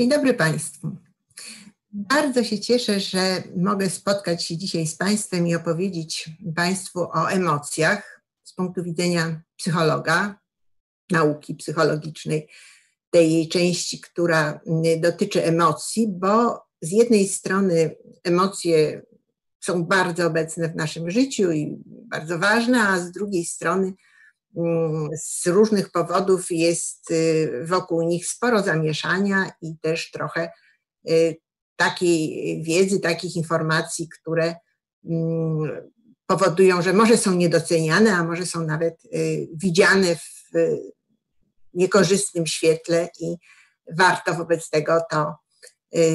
Dzień dobry Państwu. Bardzo się cieszę, że mogę spotkać się dzisiaj z Państwem i opowiedzieć Państwu o emocjach z punktu widzenia psychologa, nauki psychologicznej, tej jej części, która dotyczy emocji, bo z jednej strony emocje są bardzo obecne w naszym życiu i bardzo ważne, a z drugiej strony z różnych powodów jest y, wokół nich sporo zamieszania i też trochę y, takiej wiedzy, takich informacji, które mm, powodują, że może są niedoceniane, a może są nawet y, widziane w niekorzystnym świetle i warto wobec tego to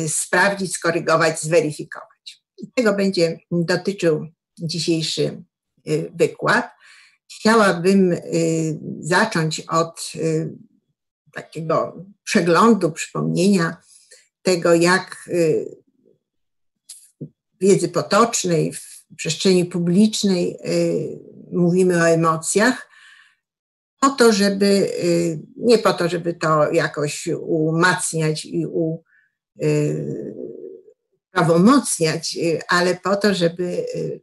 sprawdzić, skorygować, zweryfikować. I tego będzie dotyczył dzisiejszy wykład. Chciałabym y, zacząć od y, takiego przeglądu, przypomnienia tego, jak w wiedzy potocznej, w przestrzeni publicznej mówimy o emocjach, po to, żeby, nie po to, żeby to jakoś umacniać i u, prawomocniać, y, ale po to, żeby y,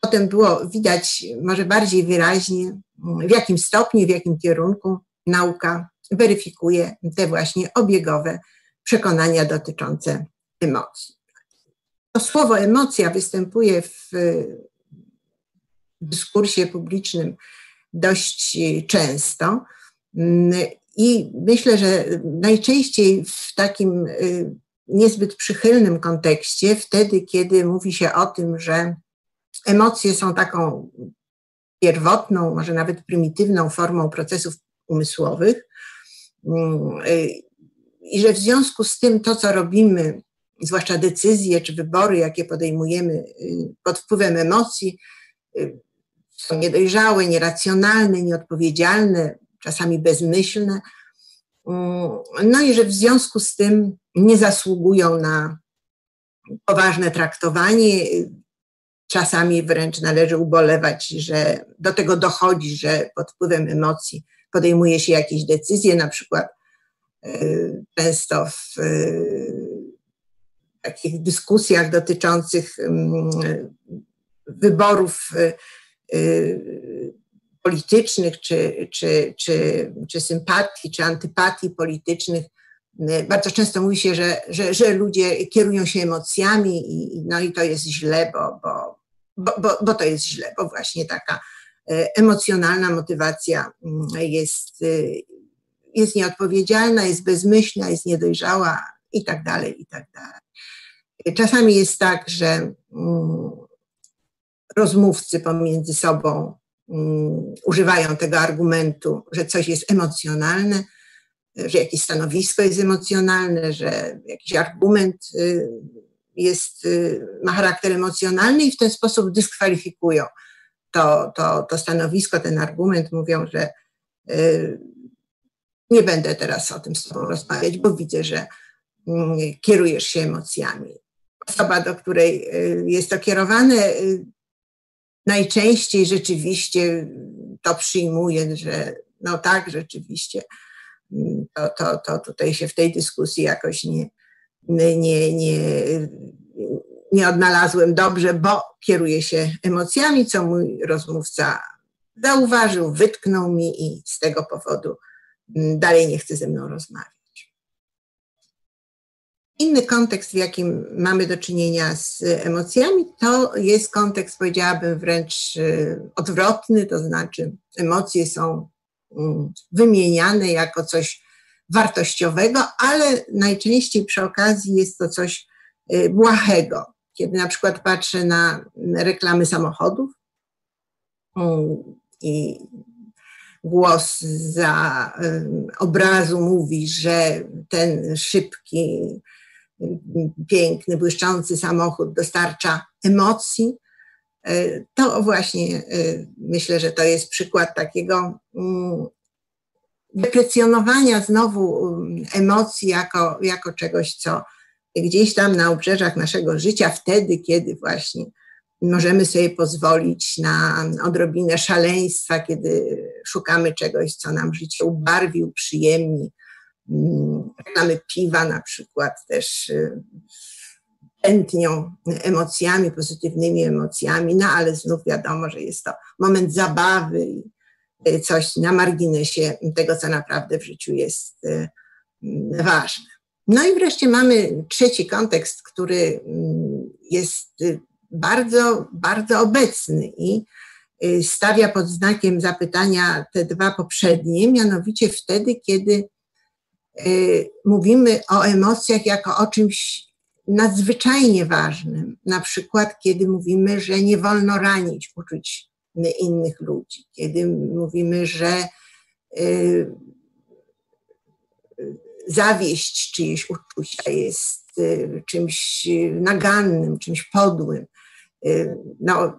potem było widać może bardziej wyraźnie, mm, w jakim stopniu, w jakim kierunku nauka weryfikuje te właśnie obiegowe przekonania dotyczące emocji. To słowo emocja występuje w dyskursie publicznym dość często mm, i myślę, że najczęściej w takim y, niezbyt przychylnym kontekście, wtedy, kiedy mówi się o tym, że emocje są taką pierwotną, może nawet prymitywną formą procesów umysłowych i że w związku z tym to, co robimy, zwłaszcza decyzje czy wybory, jakie podejmujemy y, pod wpływem emocji, y, są niedojrzałe, nieracjonalne, nieodpowiedzialne, czasami bezmyślne. Mm, no i że w związku z tym nie zasługują na poważne traktowanie. Czasami wręcz należy ubolewać, że do tego dochodzi, że pod wpływem emocji podejmuje się jakieś decyzje, na przykład e, często w e, takich dyskusjach dotyczących mm, wyborów e, politycznych, czy, czy, czy, czy sympatii, czy antypatii politycznych, bardzo często mówi się, że, że, że ludzie kierują się emocjami i, no i to jest źle, bo, bo, bo, bo, bo to jest źle, bo właśnie taka y, emocjonalna motywacja mm, jest, y, jest nieodpowiedzialna, jest bezmyślna, jest niedojrzała i tak dalej, i tak dalej. Czasami jest tak, że mm, rozmówcy pomiędzy sobą mm, używają tego argumentu, że coś jest emocjonalne, że jakieś stanowisko jest emocjonalne, że jakiś argument y, jest, y, ma charakter emocjonalny i w ten sposób dyskwalifikują to, to, to stanowisko, ten argument, mówią, że y, nie będę teraz o tym z Tobą rozmawiać, bo widzę, że mm, kierujesz się emocjami. Osoba, do której jest to kierowane, najczęściej rzeczywiście to przyjmuje, że no tak, rzeczywiście to, to, to tutaj się w tej dyskusji jakoś nie, nie, nie, nie odnalazłem dobrze, bo kieruję się emocjami, co mój rozmówca zauważył, wytknął mi i z tego powodu dalej nie chce ze mną rozmawiać. Inny kontekst, w jakim mamy do czynienia z emocjami, to jest kontekst, powiedziałabym, wręcz y, odwrotny, to znaczy emocje są Mm, wymieniane jako coś wartościowego, ale najczęściej przy okazji jest to coś y, błahego. Kiedy na przykład patrzę na reklamy samochodów i głos za obrazu mówi, że ten szybki, piękny, błyszczący samochód dostarcza emocji, to właśnie myślę, że to jest przykład takiego mm, deprecjonowania znowu mm, emocji jako, jako czegoś, co gdzieś tam na obrzeżach naszego życia, wtedy, kiedy właśnie możemy sobie pozwolić na odrobinę szaleństwa, kiedy szukamy czegoś, co nam życie ubarwi, uprzyjemni, Reklamy piwa na przykład też tętnią emocjami, pozytywnymi emocjami, no ale znów wiadomo, że jest to moment zabawy i coś na marginesie tego, co naprawdę w życiu jest ważne. No i wreszcie mamy trzeci kontekst, który jest bardzo, bardzo obecny i y, stawia pod znakiem zapytania te dwa poprzednie, mianowicie wtedy, kiedy y, mówimy o emocjach jako o czymś nadzwyczajnie ważnym. Na przykład, kiedy mówimy, że nie wolno ranić uczuć innych ludzi, kiedy mówimy, że y, zawieść czyjeś uczucia jest czymś nagannym, czymś podłym. Y, no,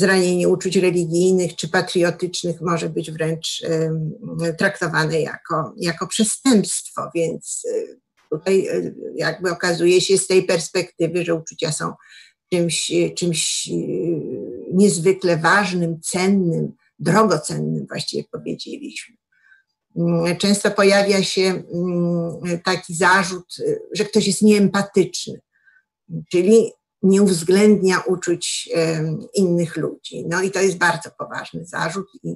zranienie uczuć religijnych czy patriotycznych może być wręcz traktowane jako, jako przestępstwo, więc y, tutaj y, jakby okazuje się z tej perspektywy, że uczucia są czymś, czymś niezwykle ważnym, cennym, drogocennym właściwie powiedzieliśmy. Mm, często pojawia się mm, taki zarzut, że ktoś jest nieempatyczny, czyli nie uwzględnia uczuć innych ludzi. No i to jest bardzo poważny zarzut i,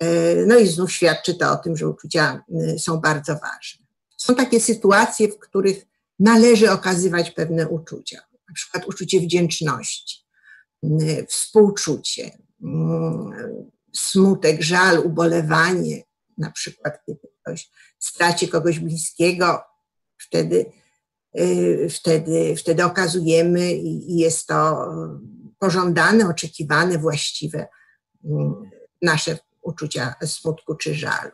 e, no i znów świadczy to o tym, że uczucia są bardzo ważne. Są takie sytuacje, w których należy okazywać pewne uczucia, na przykład uczucie wdzięczności, współczucie, smutek, żal, ubolewanie, na przykład kiedy ktoś straci kogoś bliskiego, wtedy Y, wtedy, wtedy okazujemy i jest to pożądane, oczekiwane, właściwe mm, nasze uczucia smutku czy żalu.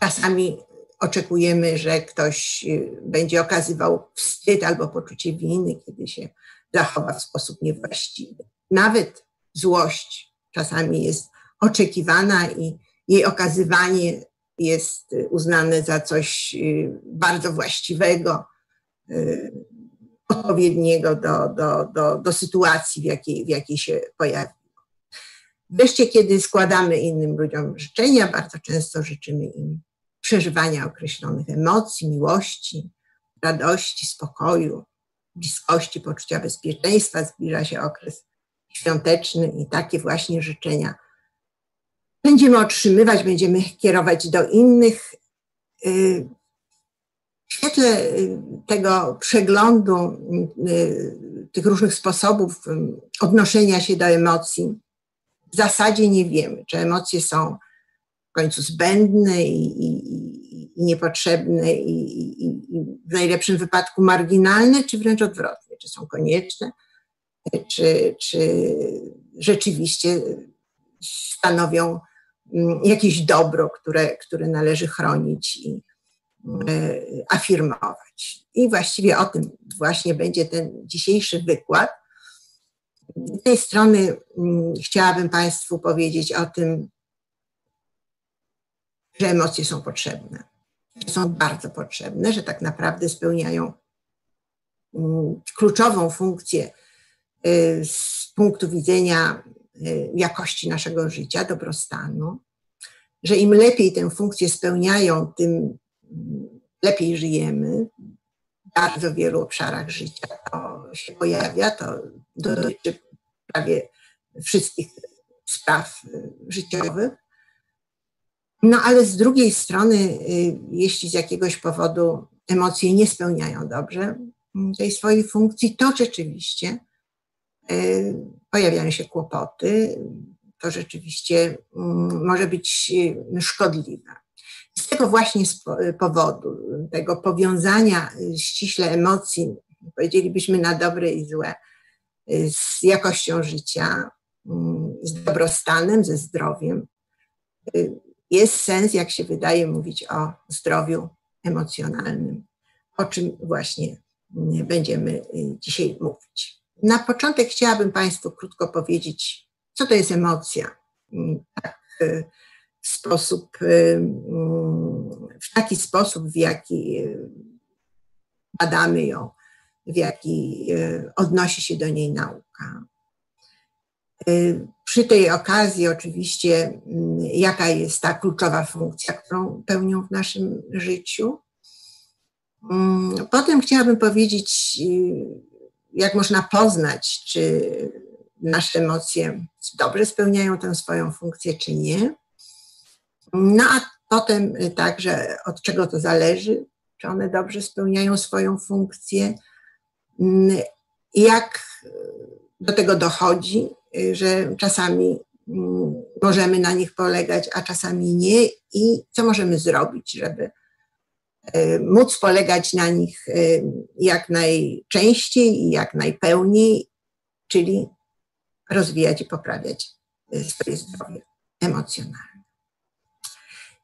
Czasami oczekujemy, że ktoś y, będzie okazywał wstyd albo poczucie winy, kiedy się zachowa w sposób niewłaściwy. Nawet złość czasami jest oczekiwana i jej okazywanie jest uznane za coś y, bardzo właściwego, y, odpowiedniego do, do, do, do sytuacji, w jakiej, w jakiej się pojawiło. Wreszcie, kiedy składamy innym ludziom życzenia, bardzo często życzymy im przeżywania określonych emocji, miłości, radości, spokoju, bliskości, poczucia bezpieczeństwa. Zbliża się okres świąteczny i takie właśnie życzenia będziemy otrzymywać, będziemy kierować do innych. Y, w świetle y, tego przeglądu y, tych różnych sposobów odnoszenia się do emocji, w zasadzie nie wiemy, czy emocje są w końcu zbędne i, i, i niepotrzebne i, i, w najlepszym wypadku marginalne, czy wręcz odwrotnie, czy są konieczne, czy, czy rzeczywiście stanowią Mm, jakieś dobro, które, które należy chronić i e, afirmować. I właściwie o tym właśnie będzie ten dzisiejszy wykład. Z tej strony mm, chciałabym Państwu powiedzieć o tym, że emocje są potrzebne. Są bardzo potrzebne, że tak naprawdę spełniają mm, kluczową funkcję e, z punktu widzenia Y, jakości naszego życia, dobrostanu, że im lepiej tę funkcję spełniają, tym lepiej żyjemy. W bardzo wielu obszarach życia to się pojawia, to dotyczy prawie wszystkich spraw y, życiowych. No ale z drugiej strony, y, jeśli z jakiegoś powodu emocje nie spełniają dobrze tej swojej funkcji, to rzeczywiście pojawiają się kłopoty, to rzeczywiście mm, może być y, szkodliwe. Z tego właśnie powodu, tego powiązania y, ściśle emocji, powiedzielibyśmy na dobre i złe, y, z jakością życia, mm, z dobrostanem, ze zdrowiem, jest sens, jak się wydaje, mówić o zdrowiu emocjonalnym, o czym właśnie będziemy dzisiaj mówić. Na początek chciałabym Państwu krótko powiedzieć, co to jest emocja. Mm, tak, y, w sposób, y, mm, w taki sposób, w jaki y, badamy ją, w jaki odnosi się do niej nauka. Przy tej okazji, oczywiście, mm, jaka jest ta kluczowa funkcja, którą pełnią w naszym życiu. Mm, potem chciałabym powiedzieć, jak można poznać, czy nasze emocje dobrze spełniają tę swoją funkcję, czy nie. No a potem także od czego to zależy, czy one dobrze spełniają swoją funkcję, mm, jak do tego dochodzi, że czasami mm, możemy na nich polegać, a czasami nie, i co możemy zrobić, żeby e, móc polegać na nich e, jak najczęściej i jak najpełniej, czyli rozwijać i poprawiać swoje zdrowie emocjonalne.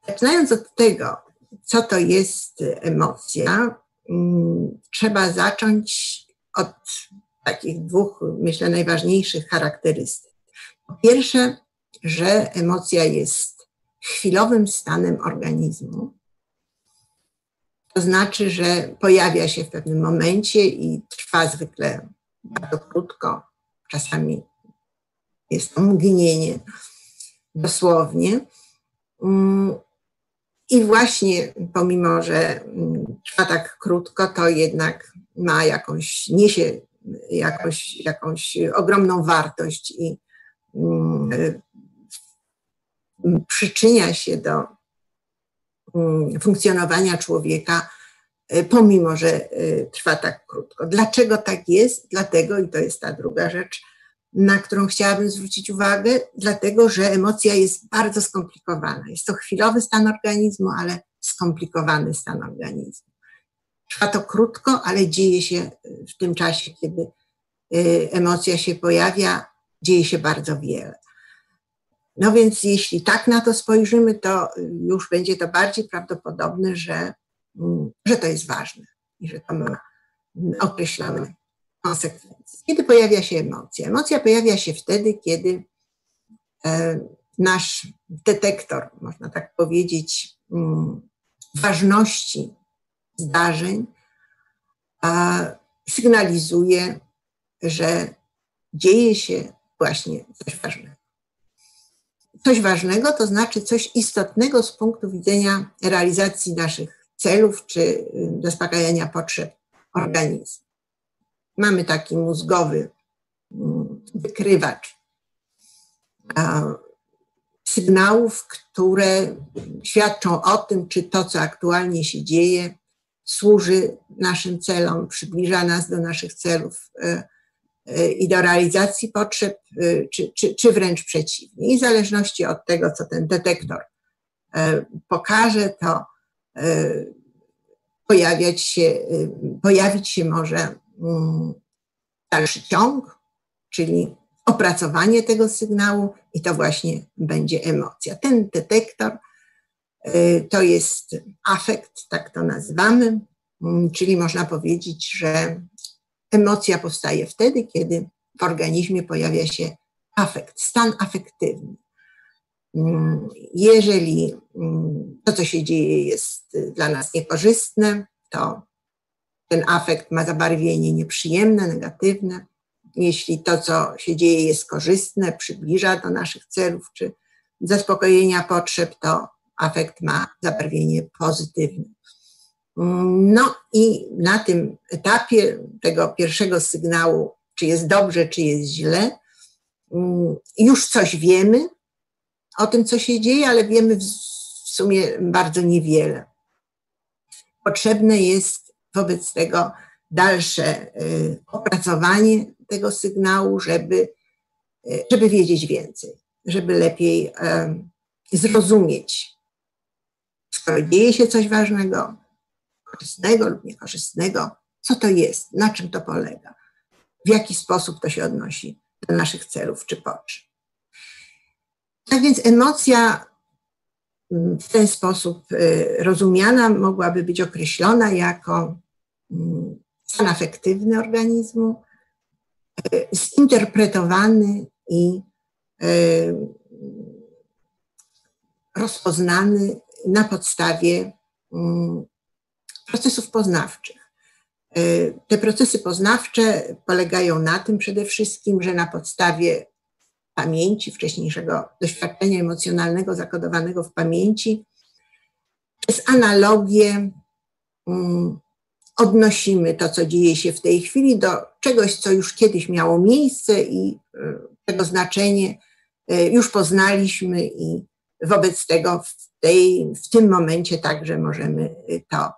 Zaczynając od tego, co to jest emocja, mm, trzeba zacząć od takich dwóch, myślę, najważniejszych charakterystyk. Po pierwsze, że emocja jest chwilowym stanem organizmu. To znaczy, że pojawia się w pewnym momencie i trwa zwykle bardzo krótko, czasami jest to mgnienie, dosłownie. Mm, I właśnie pomimo, że trwa tak krótko, to jednak ma jakąś, niesie jakąś, jakąś ogromną wartość i mm, przyczynia się do mm, funkcjonowania człowieka, y, pomimo że y, trwa tak krótko. Dlaczego tak jest? Dlatego, i to jest ta druga rzecz, na którą chciałabym zwrócić uwagę, dlatego że emocja jest bardzo skomplikowana. Jest to chwilowy stan organizmu, ale skomplikowany stan organizmu. Trwa to krótko, ale dzieje się w tym czasie, kiedy y, emocja się pojawia, dzieje się bardzo wiele. No więc jeśli tak na to spojrzymy, to już będzie to bardziej prawdopodobne, że, mm, że to jest ważne i że to ma określone konsekwencje. Kiedy pojawia się emocja? Emocja pojawia się wtedy, kiedy e, nasz detektor, można tak powiedzieć, mm, ważności zdarzeń sygnalizuje, że dzieje się właśnie coś ważnego. Coś ważnego to znaczy coś istotnego z punktu widzenia realizacji naszych celów czy y, zaspokajania potrzeb organizmu. Mamy taki mózgowy mm, wykrywacz sygnałów, które świadczą o tym, czy to, co aktualnie się dzieje, służy naszym celom, przybliża nas do naszych celów e, e, i do realizacji potrzeb, e, czy, czy, czy wręcz przeciwnie. I w zależności od tego, co ten detektor pokaże, to pojawiać się, pojawić się może mm, dalszy ciąg, czyli opracowanie tego sygnału i to właśnie będzie emocja. Ten detektor to jest afekt, tak to nazywamy, mm, czyli można powiedzieć, że emocja powstaje wtedy, kiedy w organizmie pojawia się afekt, stan afektywny. Mm, jeżeli mm, to, co się dzieje, jest dla nas niekorzystne, to ten afekt ma zabarwienie nieprzyjemne, negatywne. Jeśli to, co się dzieje, jest korzystne, przybliża do naszych celów czy zaspokojenia potrzeb, to afekt ma zabarwienie pozytywne. No i na tym etapie tego pierwszego sygnału, czy jest dobrze, czy jest źle, już coś wiemy o tym, co się dzieje, ale wiemy w sumie bardzo niewiele. Potrzebne jest wobec tego dalsze y, opracowanie tego sygnału, żeby, y, żeby wiedzieć więcej, żeby lepiej zrozumieć skoro dzieje się coś ważnego, korzystnego lub niekorzystnego, co to jest, na czym to polega, w jaki sposób to się odnosi do naszych celów czy potrzeb. Tak więc emocja mm, w ten sposób y, rozumiana mogłaby być określona jako mm, stan afektywny organizmu, y, zinterpretowany i y, rozpoznany na podstawie mm, procesów poznawczych. Y, te procesy poznawcze polegają na tym przede wszystkim, że na podstawie pamięci, wcześniejszego doświadczenia emocjonalnego zakodowanego w pamięci, przez analogię um, odnosimy to, co dzieje się w tej chwili, do czegoś, co już kiedyś miało miejsce i tego znaczenie już poznaliśmy i wobec tego w, tej, w tym momencie także możemy to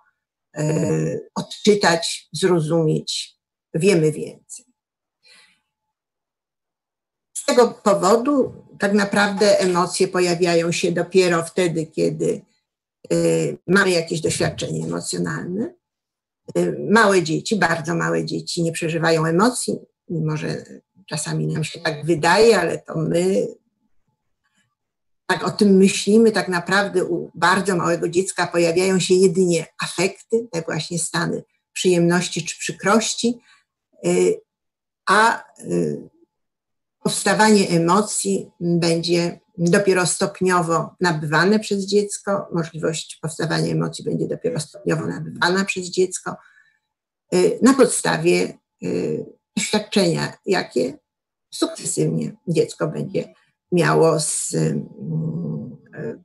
e, odczytać, zrozumieć, wiemy więcej. Z tego powodu tak naprawdę emocje pojawiają się dopiero wtedy, kiedy e, mamy jakieś doświadczenie emocjonalne. Małe dzieci, bardzo małe dzieci nie przeżywają emocji, mimo że czasami nam się tak wydaje, ale to my tak o tym myślimy, tak naprawdę u bardzo małego dziecka. Pojawiają się jedynie afekty, te właśnie stany przyjemności czy przykrości, y, a y, powstawanie emocji będzie dopiero stopniowo nabywane przez dziecko, możliwość powstawania emocji będzie dopiero stopniowo nabywana przez dziecko. Y, na podstawie doświadczenia, jakie sukcesywnie dziecko będzie miało z mm,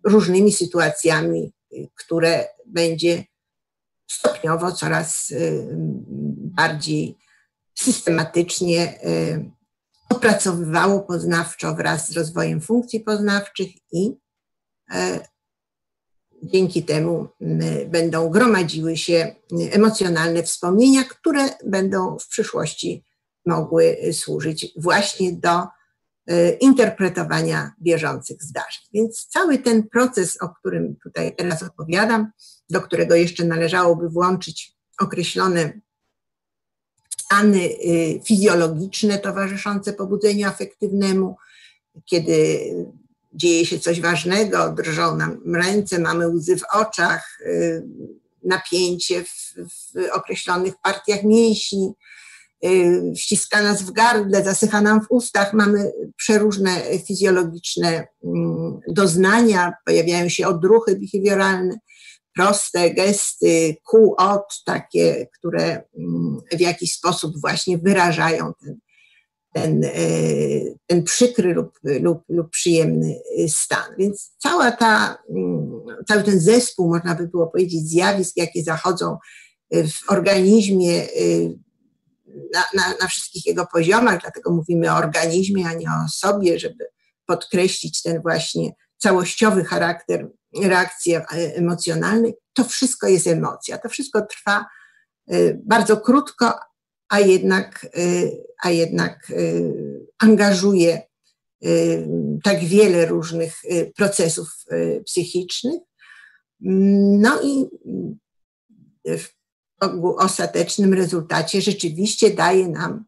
różnymi sytuacjami, które będzie stopniowo coraz y, bardziej systematycznie y, opracowywało poznawczo wraz z rozwojem funkcji poznawczych i e, dzięki temu będą gromadziły się emocjonalne wspomnienia, które będą w przyszłości mogły służyć właśnie do E, interpretowania bieżących zdarzeń. Więc cały ten proces, o którym tutaj teraz opowiadam, do którego jeszcze należałoby włączyć określone stany y, fizjologiczne towarzyszące pobudzeniu afektywnemu, kiedy dzieje się coś ważnego, drżą nam ręce, mamy łzy w oczach, y, napięcie w, w określonych partiach mięśni, Y, ściska nas w gardle, zasycha nam w ustach, mamy przeróżne fizjologiczne mm, doznania, pojawiają się odruchy behawioralne, proste gesty, ku, od, takie, które mm, w jakiś sposób właśnie wyrażają ten, ten, y, ten przykry lub, lub, lub przyjemny stan. Więc cała ta, mm, cały ten zespół, można by było powiedzieć, zjawisk, jakie zachodzą w organizmie, y, na, na, na wszystkich jego poziomach, dlatego mówimy o organizmie, a nie o sobie, żeby podkreślić ten właśnie całościowy charakter reakcji emocjonalnej. To wszystko jest emocja, to wszystko trwa y, bardzo krótko, a jednak, y, a jednak angażuje tak wiele różnych procesów psychicznych. No i w ostatecznym rezultacie rzeczywiście daje nam,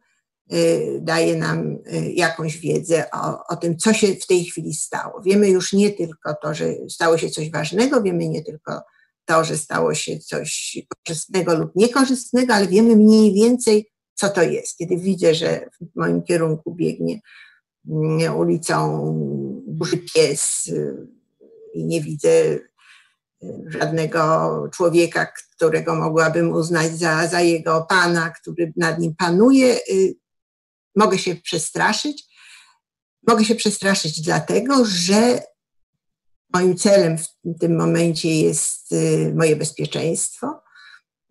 y, daje nam y, jakąś wiedzę o, o tym, co się w tej chwili stało. Wiemy już nie tylko to, że stało się coś ważnego, wiemy nie tylko to, że stało się coś korzystnego lub niekorzystnego, ale wiemy mniej więcej, co to jest. Kiedy widzę, że w moim kierunku biegnie mm, ulicą duży pies y, i nie widzę żadnego człowieka, którego mogłabym uznać za, za jego pana, który nad nim panuje, y, mogę się przestraszyć. Mogę się przestraszyć dlatego, że moim celem w tym momencie jest y, moje bezpieczeństwo,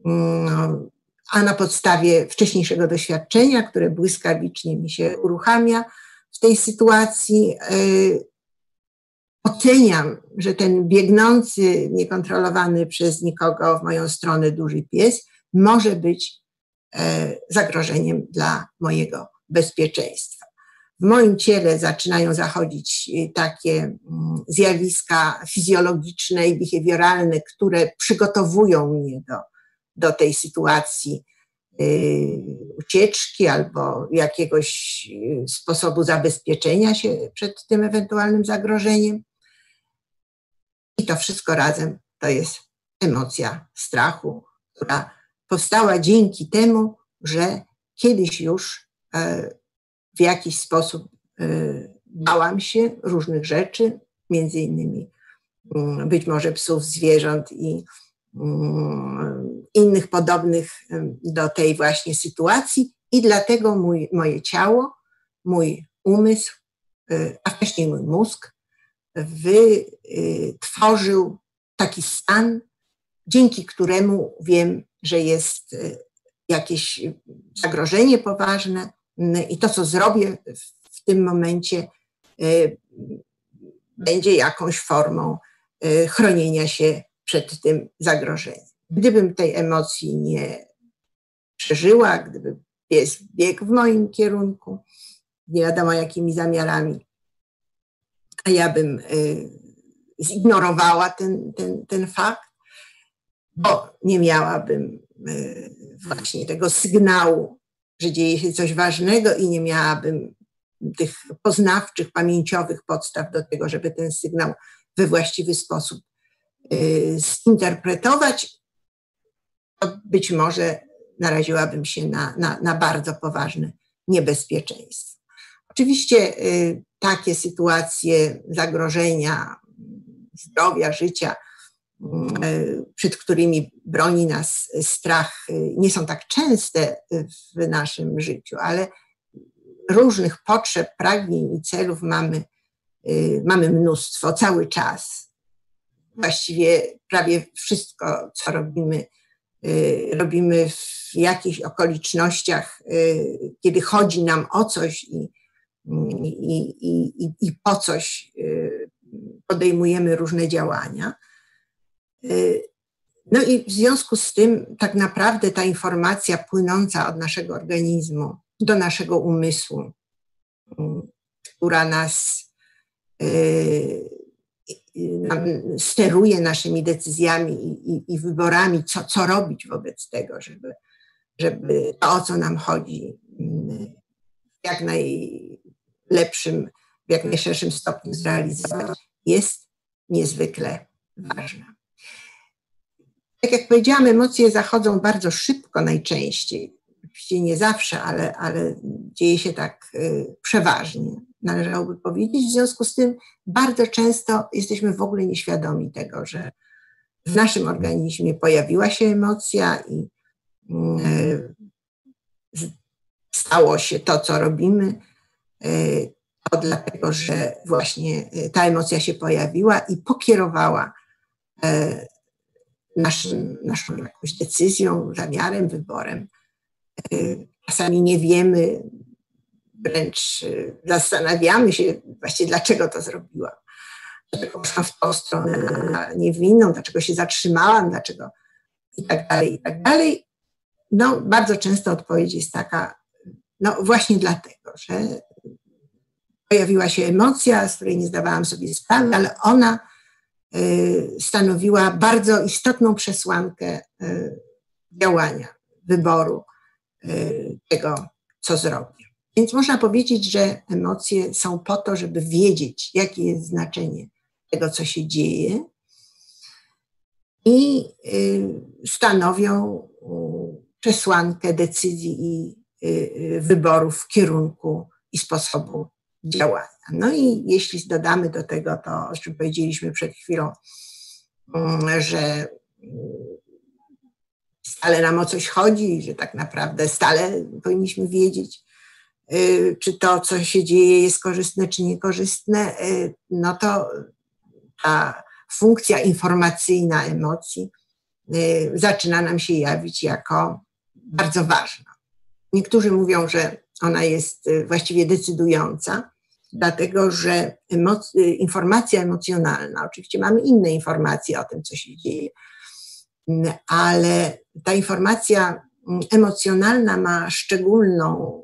mm, a na podstawie wcześniejszego doświadczenia, które błyskawicznie mi się uruchamia w tej sytuacji, y, oceniam, że ten biegnący, niekontrolowany przez nikogo w moją stronę duży pies może być e, zagrożeniem dla mojego bezpieczeństwa. W moim ciele zaczynają zachodzić e, takie mm, zjawiska fizjologiczne i behawioralne, które przygotowują mnie do, do tej sytuacji e, ucieczki albo jakiegoś sposobu zabezpieczenia się przed tym ewentualnym zagrożeniem. I to wszystko razem to jest emocja strachu, która powstała dzięki temu, że kiedyś już e, w jakiś sposób e, bałam się różnych rzeczy, między innymi mm, być może psów, zwierząt i mm, innych podobnych do tej właśnie sytuacji. I dlatego mój, moje ciało, mój umysł a wcześniej mój mózg, wytworzył taki stan, dzięki któremu wiem, że jest jakieś zagrożenie poważne i to, co zrobię w tym momencie, będzie jakąś formą chronienia się przed tym zagrożeniem. Gdybym tej emocji nie przeżyła, gdyby pies biegł w moim kierunku, nie wiadomo jakimi zamiarami, a ja bym y, zignorowała ten, ten, ten fakt, bo nie miałabym y, właśnie tego sygnału, że dzieje się coś ważnego i nie miałabym tych poznawczych, pamięciowych podstaw do tego, żeby ten sygnał we właściwy sposób y, zinterpretować, to być może naraziłabym się na, na, na bardzo poważne niebezpieczeństwo. Oczywiście y, takie sytuacje zagrożenia zdrowia, życia, y, przed którymi broni nas strach, y, nie są tak częste w naszym życiu, ale różnych potrzeb, pragnień i celów mamy, mamy mnóstwo cały czas. Właściwie prawie wszystko, co robimy, robimy w jakichś okolicznościach, kiedy chodzi nam o coś i, i, i, i po coś y, podejmujemy różne działania. Y, no i w związku z tym, tak naprawdę ta informacja płynąca od naszego organizmu do naszego umysłu, y, która nas steruje naszymi decyzjami i, i, wyborami, co, co robić wobec tego, żeby, żeby to, o co nam chodzi, jak naj, lepszym, w jak najszerszym stopniu zrealizować, jest niezwykle ważna. Tak jak powiedziałam, emocje zachodzą bardzo szybko najczęściej. Oczywiście nie zawsze, ale, ale dzieje się tak y, przeważnie, należałoby powiedzieć. W związku z tym bardzo często jesteśmy w ogóle nieświadomi tego, że w naszym organizmie pojawiła się emocja i y, stało się to, co robimy, to dlatego, że właśnie e, ta emocja się pojawiła i pokierowała e, naszym, naszą jakąś decyzją, zamiarem, wyborem. Czasami nie wiemy, wręcz zastanawiamy się właśnie, dlaczego to zrobiłam. Dlaczego poszłam w tą stronę, nie dlaczego się zatrzymałam, dlaczego i tak dalej, i tak dalej. No, bardzo często odpowiedź jest taka, no właśnie dlatego, że pojawiła się emocja, z której nie zdawałam sobie sprawy, ale ona y, stanowiła bardzo istotną przesłankę y, działania, wyboru y, tego, co zrobię. Więc można powiedzieć, że emocje są po to, żeby wiedzieć, jakie jest znaczenie tego, co się dzieje, i stanowią przesłankę decyzji i wyborów w kierunku i sposobu działania. No i jeśli dodamy do tego to, o czym powiedzieliśmy przed chwilą, mm, że stale nam o coś chodzi, że tak naprawdę stale powinniśmy wiedzieć, y, czy to, co się dzieje, jest korzystne, czy niekorzystne, y, no to ta funkcja informacyjna emocji y, zaczyna nam się jawić jako bardzo ważna. Niektórzy mówią, że ona jest y, właściwie decydująca, dlatego że emoc y, informacja emocjonalna, oczywiście mamy inne informacje o tym, co się dzieje, mm, ale ta informacja mm, emocjonalna ma szczególną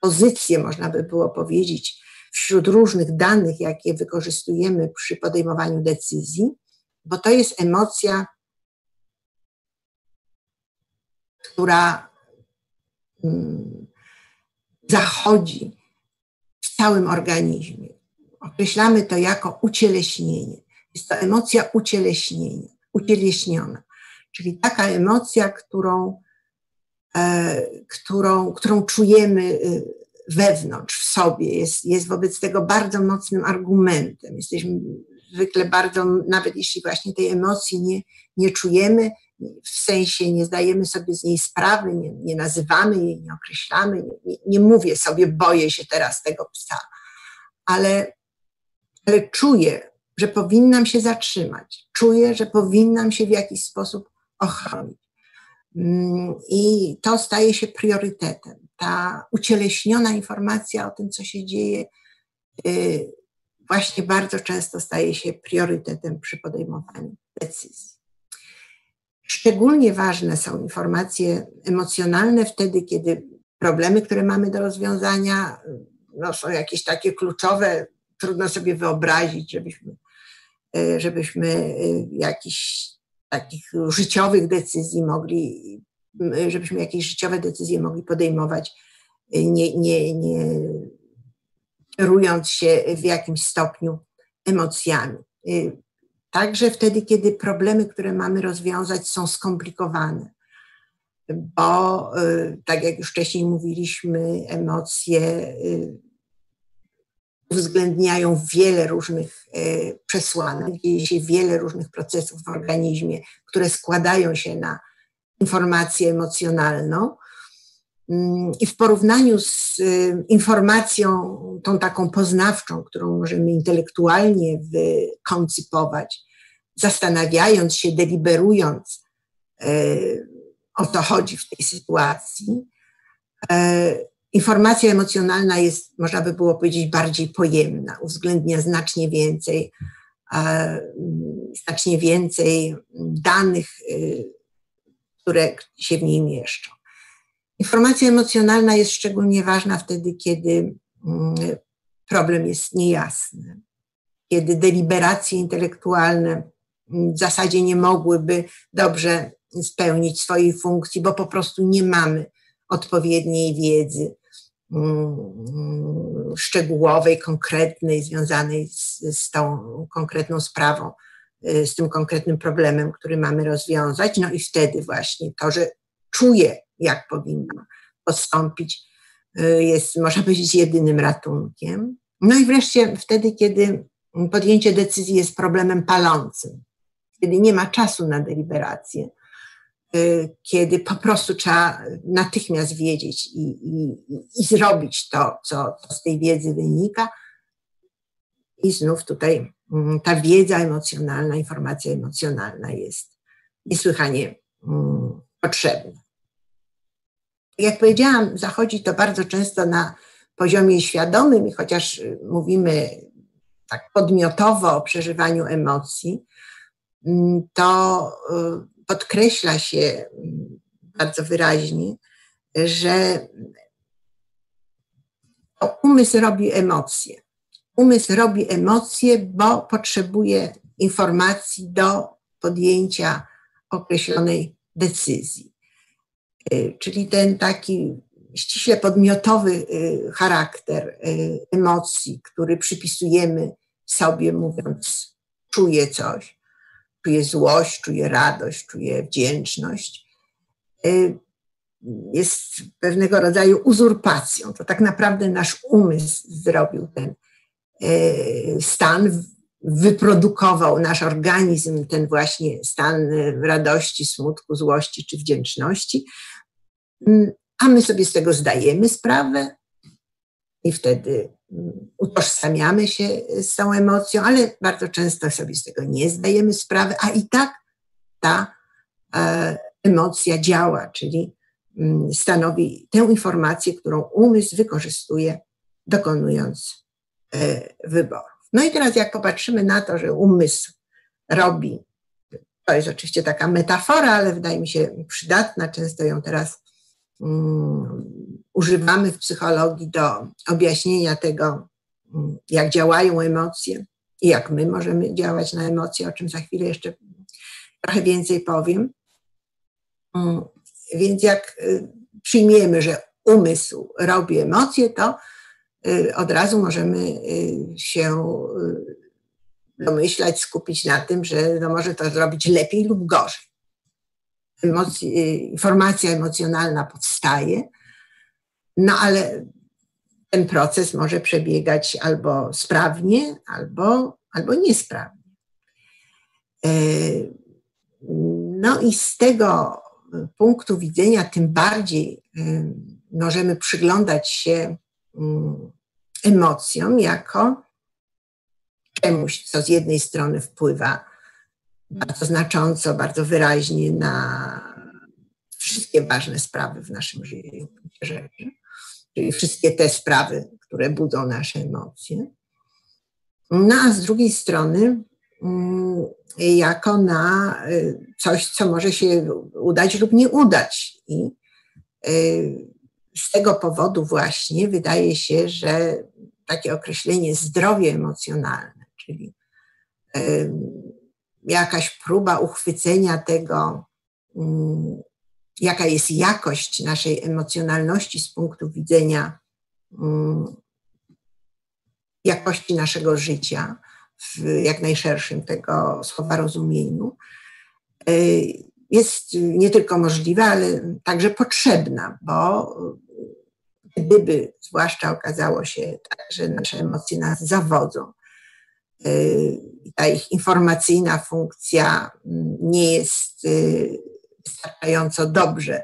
pozycję, można by było powiedzieć, wśród różnych danych, jakie wykorzystujemy przy podejmowaniu decyzji, bo to jest emocja, która mm, zachodzi w całym organizmie. Określamy to jako ucieleśnienie. Jest to emocja ucieleśnienia, ucieleśniona, czyli taka emocja, którą, e, którą, którą czujemy y, wewnątrz, w sobie, jest, jest wobec tego bardzo mocnym argumentem. Jesteśmy zwykle bardzo, nawet jeśli właśnie tej emocji nie, nie czujemy, w sensie nie zdajemy sobie z niej sprawy, nie, nie nazywamy jej, nie określamy, nie, nie, mówię sobie, boję się teraz tego psa, ale, ale czuję, że powinnam się zatrzymać. Czuję, że powinnam się w jakiś sposób ochronić. Mm, I to staje się priorytetem. Ta ucieleśniona informacja o tym, co się dzieje, y, właśnie bardzo często staje się priorytetem przy podejmowaniu decyzji. Szczególnie ważne są informacje emocjonalne wtedy, kiedy problemy, które mamy do rozwiązania, no, są jakieś takie kluczowe, trudno sobie wyobrazić, żebyśmy, e, żebyśmy e, jakichś takich życiowych decyzji mogli, żebyśmy jakieś życiowe decyzje mogli podejmować, e, nie, nie, nie kierując się w jakimś stopniu emocjami. Także wtedy, kiedy problemy, które mamy rozwiązać, są skomplikowane. Bo, y, tak jak już wcześniej mówiliśmy, emocje y, uwzględniają wiele różnych y, przesłanek, dzieje się wiele różnych procesów w organizmie, które składają się na informację emocjonalną. Mm, I w porównaniu z informacją tą taką poznawczą, którą możemy intelektualnie wykoncypować, zastanawiając się, deliberując, e, o co chodzi w tej sytuacji, e, informacja emocjonalna jest, można by było powiedzieć, bardziej pojemna, uwzględnia znacznie więcej, znacznie więcej danych, e, które się w niej mieszczą. Informacja emocjonalna jest szczególnie ważna wtedy, kiedy mm, problem jest niejasny, kiedy deliberacje intelektualne w zasadzie nie mogłyby dobrze spełnić swojej funkcji, bo po prostu nie mamy odpowiedniej wiedzy mm, szczegółowej, konkretnej, związanej z, z tą konkretną sprawą, y, z tym konkretnym problemem, który mamy rozwiązać. No i wtedy właśnie to, że czuję, jak powinnam postąpić, y, jest, można powiedzieć, jedynym ratunkiem. No i wreszcie wtedy, kiedy podjęcie decyzji jest problemem palącym, kiedy nie ma czasu na deliberację, y, kiedy po prostu trzeba natychmiast wiedzieć i, i, i zrobić to, co, co z tej wiedzy wynika. I znów tutaj mm, ta wiedza emocjonalna, informacja emocjonalna jest niesłychanie mm, potrzebna. Jak powiedziałam, zachodzi to bardzo często na poziomie świadomym i chociaż mówimy tak podmiotowo o przeżywaniu emocji, to y, podkreśla się mm, bardzo wyraźnie, że umysł robi emocje. Umysł robi emocje, bo potrzebuje informacji do podjęcia określonej decyzji. Y, czyli ten taki ściśle podmiotowy y, charakter emocji, który przypisujemy sobie, mówiąc, czuję coś, czuje złość, czuje radość, czuje wdzięczność, y, jest pewnego rodzaju uzurpacją. To tak naprawdę nasz umysł zrobił ten y, stan, wyprodukował nasz organizm ten właśnie stan radości, smutku, złości czy wdzięczności, mm, a my sobie z tego zdajemy sprawę i wtedy utożsamiamy się z tą emocją, ale bardzo często sobie z tego nie zdajemy sprawy, a i tak ta e, emocja działa, czyli mm, stanowi tę informację, którą umysł wykorzystuje, dokonując e, wyborów. No i teraz, jak popatrzymy na to, że umysł robi, to jest oczywiście taka metafora, ale wydaje mi się przydatna, często ją teraz używamy w psychologii do objaśnienia tego, mm, jak działają emocje i jak my możemy działać na emocje, o czym za chwilę jeszcze trochę więcej powiem. Mm, więc jak y, przyjmiemy, że umysł robi emocje, to y, od razu możemy y, się domyślać, skupić na tym, że no może to zrobić lepiej lub gorzej. Emocji, informacja emocjonalna powstaje, no ale ten proces może przebiegać albo sprawnie, albo, albo niesprawnie. E, no i z tego punktu widzenia tym bardziej e, możemy przyglądać się mm, emocjom jako czemuś, co z jednej strony wpływa bardzo znacząco, bardzo wyraźnie na wszystkie ważne sprawy w naszym życiu, czyli wszystkie te sprawy, które budzą nasze emocje. No a z drugiej strony, mm, jako na y, coś, co może się udać lub nie udać. I y, z tego powodu właśnie wydaje się, że takie określenie zdrowie emocjonalne, czyli y, jakaś próba uchwycenia tego, mm, jaka jest jakość naszej emocjonalności z punktu widzenia mm, jakości naszego życia w jak najszerszym tego słowa rozumieniu, y, jest nie tylko możliwa, ale także potrzebna, bo gdyby zwłaszcza okazało się tak, że nasze emocje nas zawodzą, ta ich informacyjna funkcja nie jest y, wystarczająco dobrze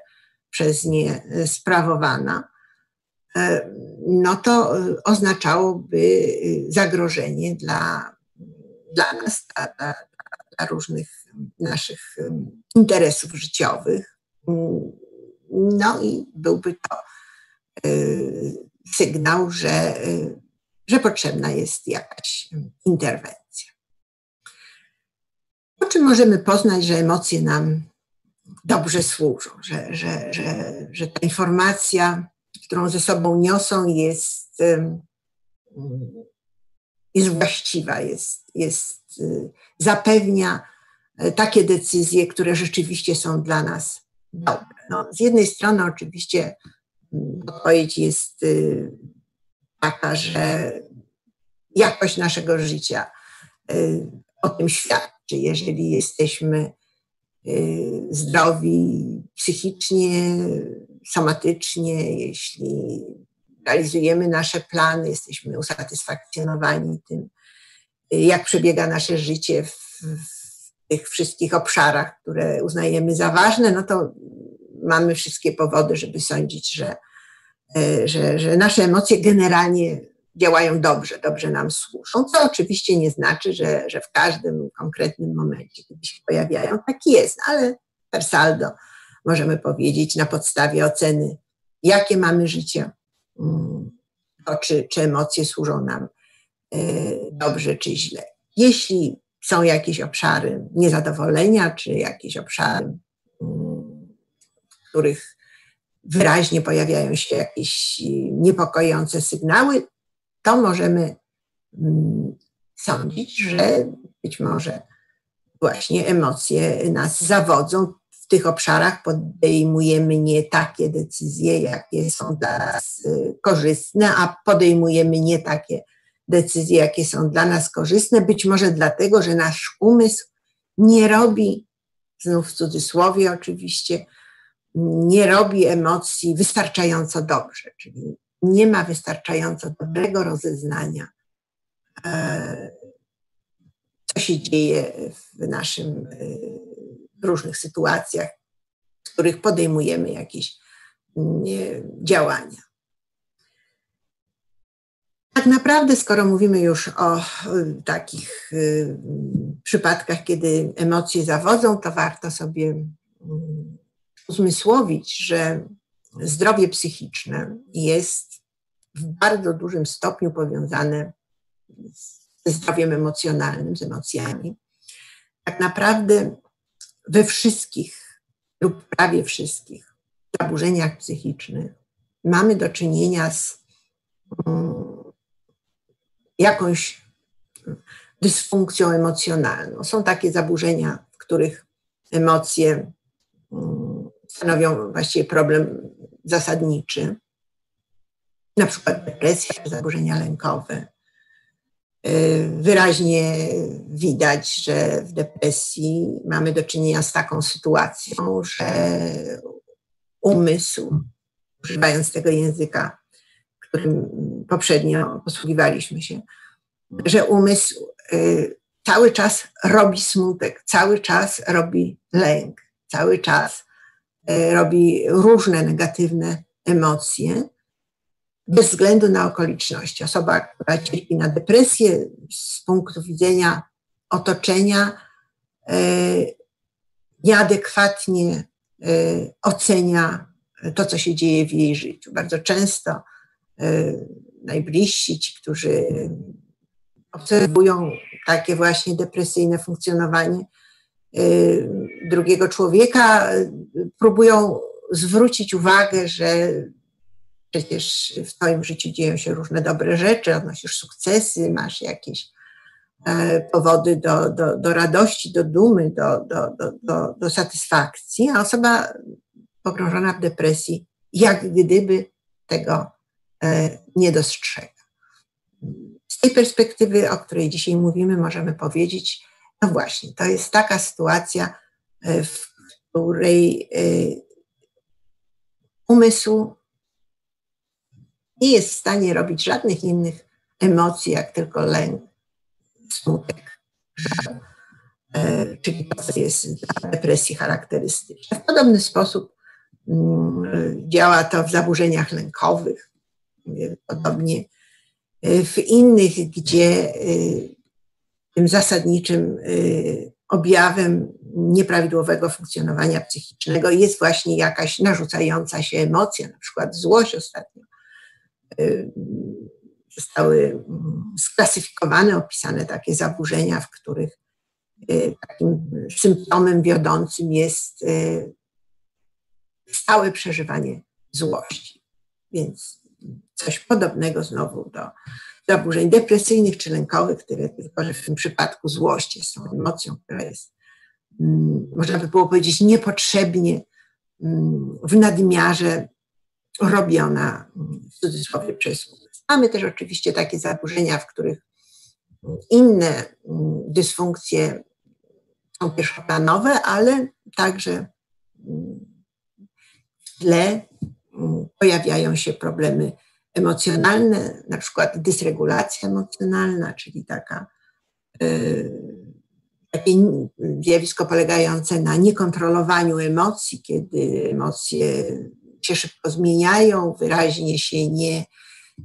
przez nie sprawowana, E, no to oznaczałoby zagrożenie dla, dla nas, dla, dla, dla różnych naszych interesów życiowych. No i byłby to sygnał, że, że potrzebna jest jakaś interwencja. Po czym możemy poznać, że emocje nam dobrze służą, że, że, że, że ta informacja którą ze sobą niosą, jest, jest właściwa, jest, jest, y, zapewnia e, takie decyzje, które rzeczywiście są dla nas dobre. No, z jednej strony oczywiście mm, odpowiedź jest y, taka, że jakość naszego życia y, o tym świadczy. Jeżeli jesteśmy zdrowi psychicznie, somatycznie, jeśli realizujemy nasze plany, jesteśmy usatysfakcjonowani tym, jak przebiega nasze życie w, w tych wszystkich obszarach, które uznajemy za ważne, no to mamy wszystkie powody, żeby sądzić, że, że, że nasze emocje generalnie działają dobrze, dobrze nam służą, co oczywiście nie znaczy, że, że w każdym konkretnym momencie, kiedy się pojawiają, tak jest, ale per saldo możemy powiedzieć na podstawie oceny, jakie mamy życie, mm, to czy, czy emocje służą nam e, dobrze czy źle. Jeśli są jakieś obszary niezadowolenia, czy jakieś obszary, mm, w których wyraźnie pojawiają się jakieś niepokojące sygnały, to możemy mm, sądzić, że być może właśnie emocje nas zawodzą, tych obszarach podejmujemy nie takie decyzje, jakie są dla nas y, korzystne, a podejmujemy nie takie decyzje, jakie są dla nas korzystne, być może dlatego, że nasz umysł nie robi, znów w cudzysłowie oczywiście, nie robi emocji wystarczająco dobrze, czyli nie ma wystarczająco dobrego rozeznania, e, co się dzieje w naszym y, w różnych sytuacjach, w których podejmujemy jakieś działania. Tak naprawdę, skoro mówimy już o y, takich przypadkach, kiedy emocje zawodzą, to warto sobie mm, uzmysłowić, że zdrowie psychiczne jest w bardzo dużym stopniu powiązane ze zdrowiem emocjonalnym, z emocjami. Tak naprawdę we wszystkich lub prawie wszystkich zaburzeniach psychicznych mamy do czynienia z um, jakąś dysfunkcją emocjonalną. Są takie zaburzenia, w których emocje um, stanowią właściwie problem zasadniczy, na przykład depresja, zaburzenia lękowe, Y, wyraźnie widać, że w depresji mamy do czynienia z taką sytuacją, że umysł, używając tego języka, którym poprzednio posługiwaliśmy się, że umysł y, cały czas robi smutek, cały czas robi lęk, cały czas robi różne negatywne emocje, bez względu na okoliczności. Osoba, która cierpi na depresję z punktu widzenia otoczenia, nieadekwatnie ocenia to, co się dzieje w jej życiu. Bardzo często najbliżsi, ci, którzy obserwują takie właśnie depresyjne funkcjonowanie drugiego człowieka, próbują zwrócić uwagę, że przecież w Twoim życiu dzieją się różne dobre rzeczy, odnosisz sukcesy, masz jakieś e, powody do, do, do radości, do dumy, do, do, do, do, do satysfakcji, a osoba pogrążona w depresji, jak gdyby tego e, nie dostrzega. Z tej perspektywy, o której dzisiaj mówimy, możemy powiedzieć, no właśnie, to jest taka sytuacja, e, w której e, umysł nie jest w stanie robić żadnych innych emocji, jak tylko lęk, smutek, e, czyli to, jest dla depresji charakterystyczne. W podobny sposób mm, działa to w zaburzeniach lękowych, podobnie w innych, gdzie tym zasadniczym y, objawem nieprawidłowego funkcjonowania psychicznego jest właśnie jakaś narzucająca się emocja, na przykład złość ostatnio. Y, zostały mm, sklasyfikowane, opisane takie zaburzenia, w których takim symptomem wiodącym jest stałe przeżywanie złości. Więc coś podobnego znowu do zaburzeń depresyjnych czy lękowych, tyle tylko, że w tym przypadku złość jest tą emocją, która jest, mm, można by było powiedzieć, niepotrzebnie mm, w nadmiarze robiona mm, w cudzysłowie przez. Mamy też oczywiście takie zaburzenia, w których inne dysfunkcje są pierwszoplanowe, ale także w tle pojawiają się problemy emocjonalne, na przykład dysregulacja emocjonalna, czyli taka, y, takie zjawisko polegające na niekontrolowaniu emocji, kiedy emocje się szybko zmieniają, wyraźnie się nie,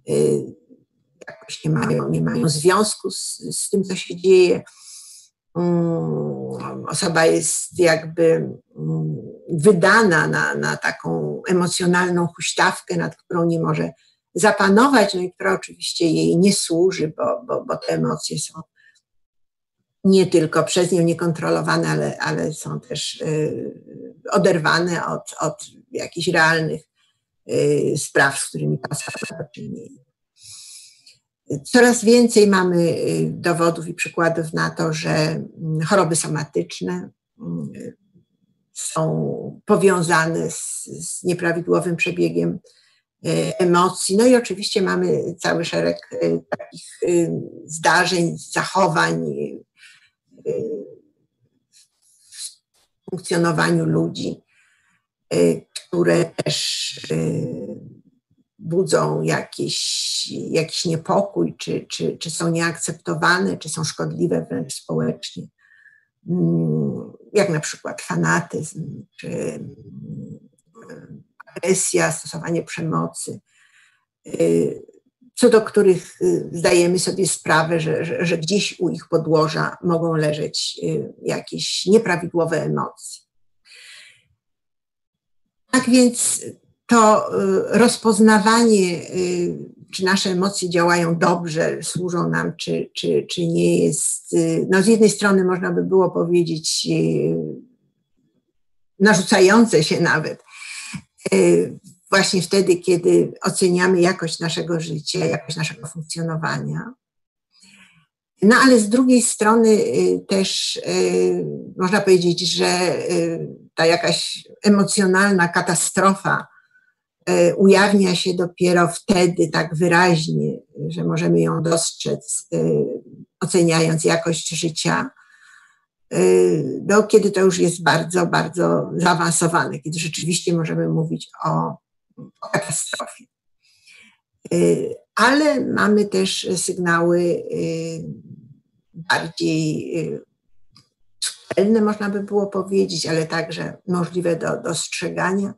y, jakoś nie mają, nie mają związku z, z tym, co się dzieje. Mm, osoba jest jakby mm, wydana na, na taką emocjonalną huśtawkę, nad którą nie może zapanować, no i która oczywiście jej nie służy, bo, bo, bo te emocje są nie tylko przez nią niekontrolowane, ale, ale są też y, oderwane od, od jakichś realnych y, spraw, z którymi ta czynienia. Coraz więcej mamy y, dowodów i przykładów na to, że choroby somatyczne mm, są powiązane z, z nieprawidłowym przebiegiem emocji. No i oczywiście mamy cały szereg e, takich e, zdarzeń, zachowań w funkcjonowaniu ludzi, które też budzą jakiś, jakiś niepokój, czy, czy, czy są nieakceptowane, czy są szkodliwe wręcz społecznie. Mm, jak na przykład fanatyzm, czy agresja, stosowanie przemocy, y, co do których y, zdajemy sobie sprawę, że, że, że gdzieś u ich podłoża mogą leżeć y, jakieś nieprawidłowe emocje. Tak więc to rozpoznawanie, czy nasze emocje działają dobrze, służą nam, czy, czy, czy nie jest, no z jednej strony można by było powiedzieć, narzucające się nawet, właśnie wtedy, kiedy oceniamy jakość naszego życia, jakość naszego funkcjonowania. No ale z drugiej strony y, też y, można powiedzieć, że ta jakaś emocjonalna katastrofa ujawnia się dopiero wtedy tak wyraźnie, że możemy ją dostrzec, oceniając jakość życia Y, no, kiedy to już jest bardzo, bardzo zaawansowane, kiedy rzeczywiście możemy mówić o, o katastrofie. Y, ale mamy też sygnały y, bardziej subtelne, można by było powiedzieć, ale także możliwe do dostrzegania,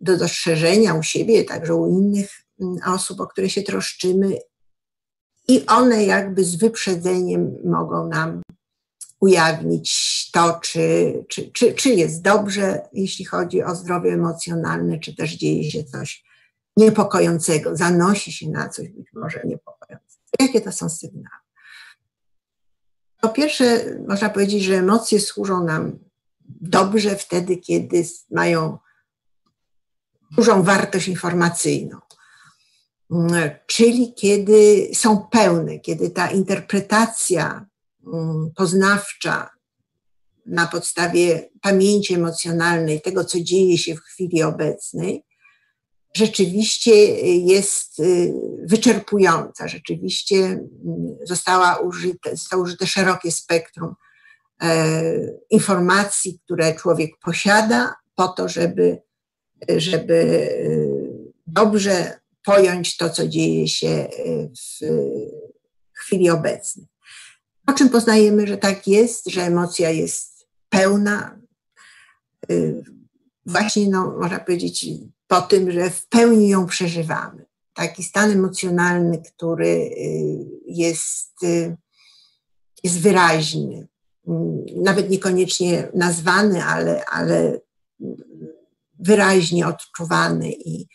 do dostrzeżenia u siebie, także u innych mm, osób, o które się troszczymy, i one jakby z wyprzedzeniem mogą nam ujawnić to, czy, czy, czy, czy jest dobrze, jeśli chodzi o zdrowie emocjonalne, czy też dzieje się coś niepokojącego, zanosi się na coś być może niepokojącego. Jakie to są sygnały? Po pierwsze, można powiedzieć, że emocje służą nam dobrze wtedy, kiedy mają dużą wartość informacyjną. Czyli kiedy są pełne, kiedy ta interpretacja poznawcza na podstawie pamięci emocjonalnej, tego, co dzieje się w chwili obecnej, rzeczywiście jest y, wyczerpująca, rzeczywiście mm, została użyte, zostało użyte szerokie spektrum e, informacji, które człowiek posiada, po to, żeby, żeby y, dobrze pojąć to, co dzieje się y, w chwili obecnej. Po czym poznajemy, że tak jest, że emocja jest pełna, właśnie, no, można powiedzieć, po tym, że w pełni ją przeżywamy. Taki stan emocjonalny, który y, jest, y, jest wyraźny, nawet niekoniecznie nazwany, ale, ale wyraźnie odczuwany i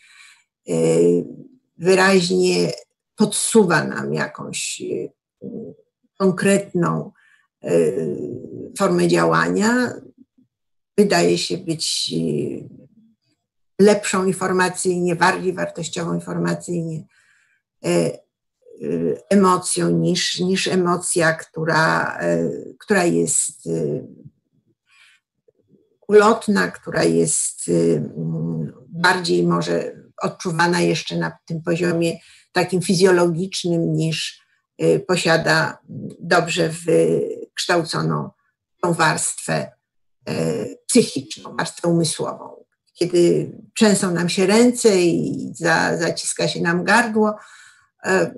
y, wyraźnie podsuwa nam jakąś konkretną formę działania, wydaje się być lepszą informacyjnie, bardziej wartościową informacyjnie e, emocją niż, niż emocja, która, która jest ulotna, która jest bardziej może odczuwana jeszcze na tym poziomie takim fizjologicznym niż posiada dobrze wykształconą tą warstwę psychiczną, warstwę umysłową kiedy trzęsą nam się ręce i za, zaciska się nam gardło, e,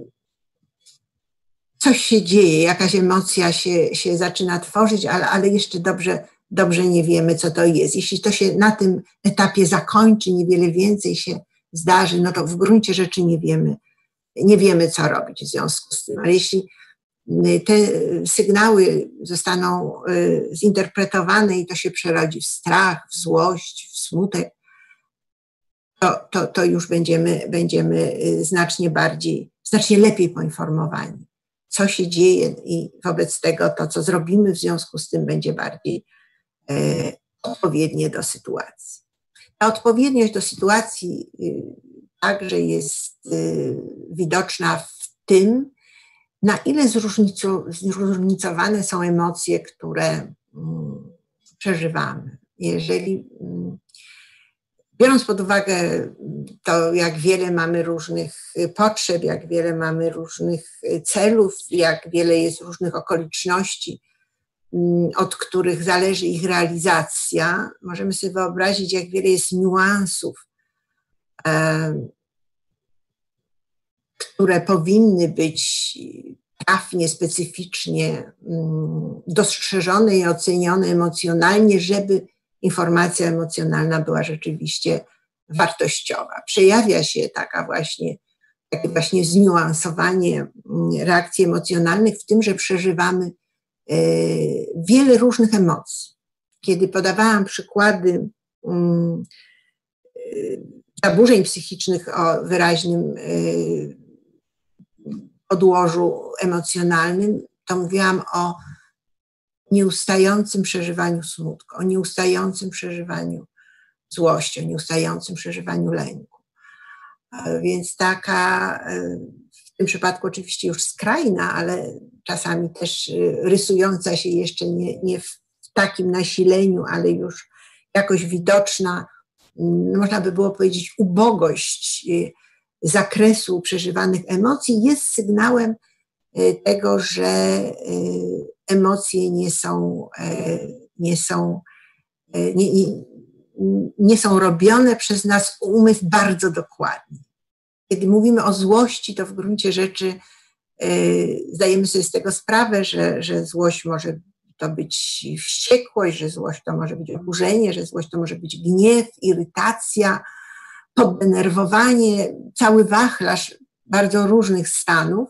coś się dzieje, jakaś emocja się, się zaczyna tworzyć, ale, ale jeszcze dobrze, dobrze nie wiemy, co to jest. Jeśli to się na tym etapie zakończy, niewiele więcej się zdarzy, no to w gruncie rzeczy nie wiemy, nie wiemy, co robić w związku z tym. Ale jeśli te sygnały zostaną y, zinterpretowane i to się przerodzi w strach, w złość, w smutek, to, to, to już będziemy, będziemy y, znacznie bardziej, znacznie lepiej poinformowani, co się dzieje i wobec tego to, co zrobimy w związku z tym, będzie bardziej e, odpowiednie do sytuacji. Ta odpowiedniość do sytuacji y, także jest y, widoczna w tym, na ile zróżnicowane są emocje, które mm, przeżywamy. Jeżeli mm, biorąc pod uwagę to, jak wiele mamy różnych potrzeb, jak wiele mamy różnych celów, jak wiele jest różnych okoliczności, mm, od których zależy ich realizacja, możemy sobie wyobrazić, jak wiele jest niuansów, które powinny być trafnie, specyficznie mm, dostrzeżone i ocenione emocjonalnie, żeby informacja emocjonalna była rzeczywiście wartościowa. Przejawia się taka właśnie, takie właśnie zniuansowanie mm, reakcji emocjonalnych w tym, że przeżywamy e, wiele różnych emocji. Kiedy podawałam przykłady mm, e, zaburzeń psychicznych o wyraźnym podłożu emocjonalnym, to mówiłam o nieustającym przeżywaniu smutku, o nieustającym przeżywaniu złości, o nieustającym przeżywaniu lęku. Więc taka, e, w tym przypadku oczywiście już skrajna, ale czasami też e, rysująca się jeszcze nie, nie w takim nasileniu, ale już jakoś widoczna, można by było powiedzieć, ubogość e, zakresu przeżywanych emocji jest sygnałem tego, że emocje nie są, e, nie są, e, nie, nie, nie są robione przez nas umysł bardzo dokładnie. Kiedy mówimy o złości, to w gruncie rzeczy e, zdajemy sobie z tego sprawę, że, że złość może to być wściekłość, że złość to może być oburzenie, że złość to może być gniew, irytacja, poddenerwowanie, cały wachlarz bardzo różnych stanów.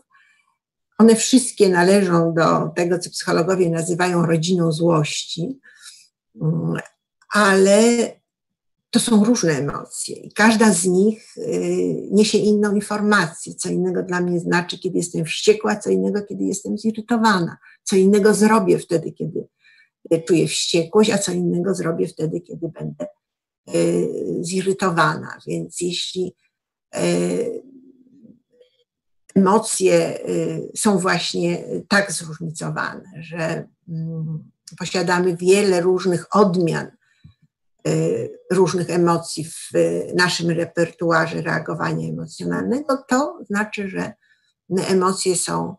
One wszystkie należą do tego, co psychologowie nazywają rodziną złości, mm, ale to są różne emocje i każda z nich y, niesie inną informację. Co innego dla mnie znaczy, kiedy jestem wściekła, co innego, kiedy jestem zirytowana, co innego zrobię wtedy, kiedy y, czuję wściekłość, a co innego zrobię wtedy, kiedy będę y, zirytowana. Więc jeśli emocje są właśnie tak zróżnicowane, że mm, posiadamy wiele różnych odmian różnych emocji w naszym repertuarze reagowania emocjonalnego, to znaczy, że emocje są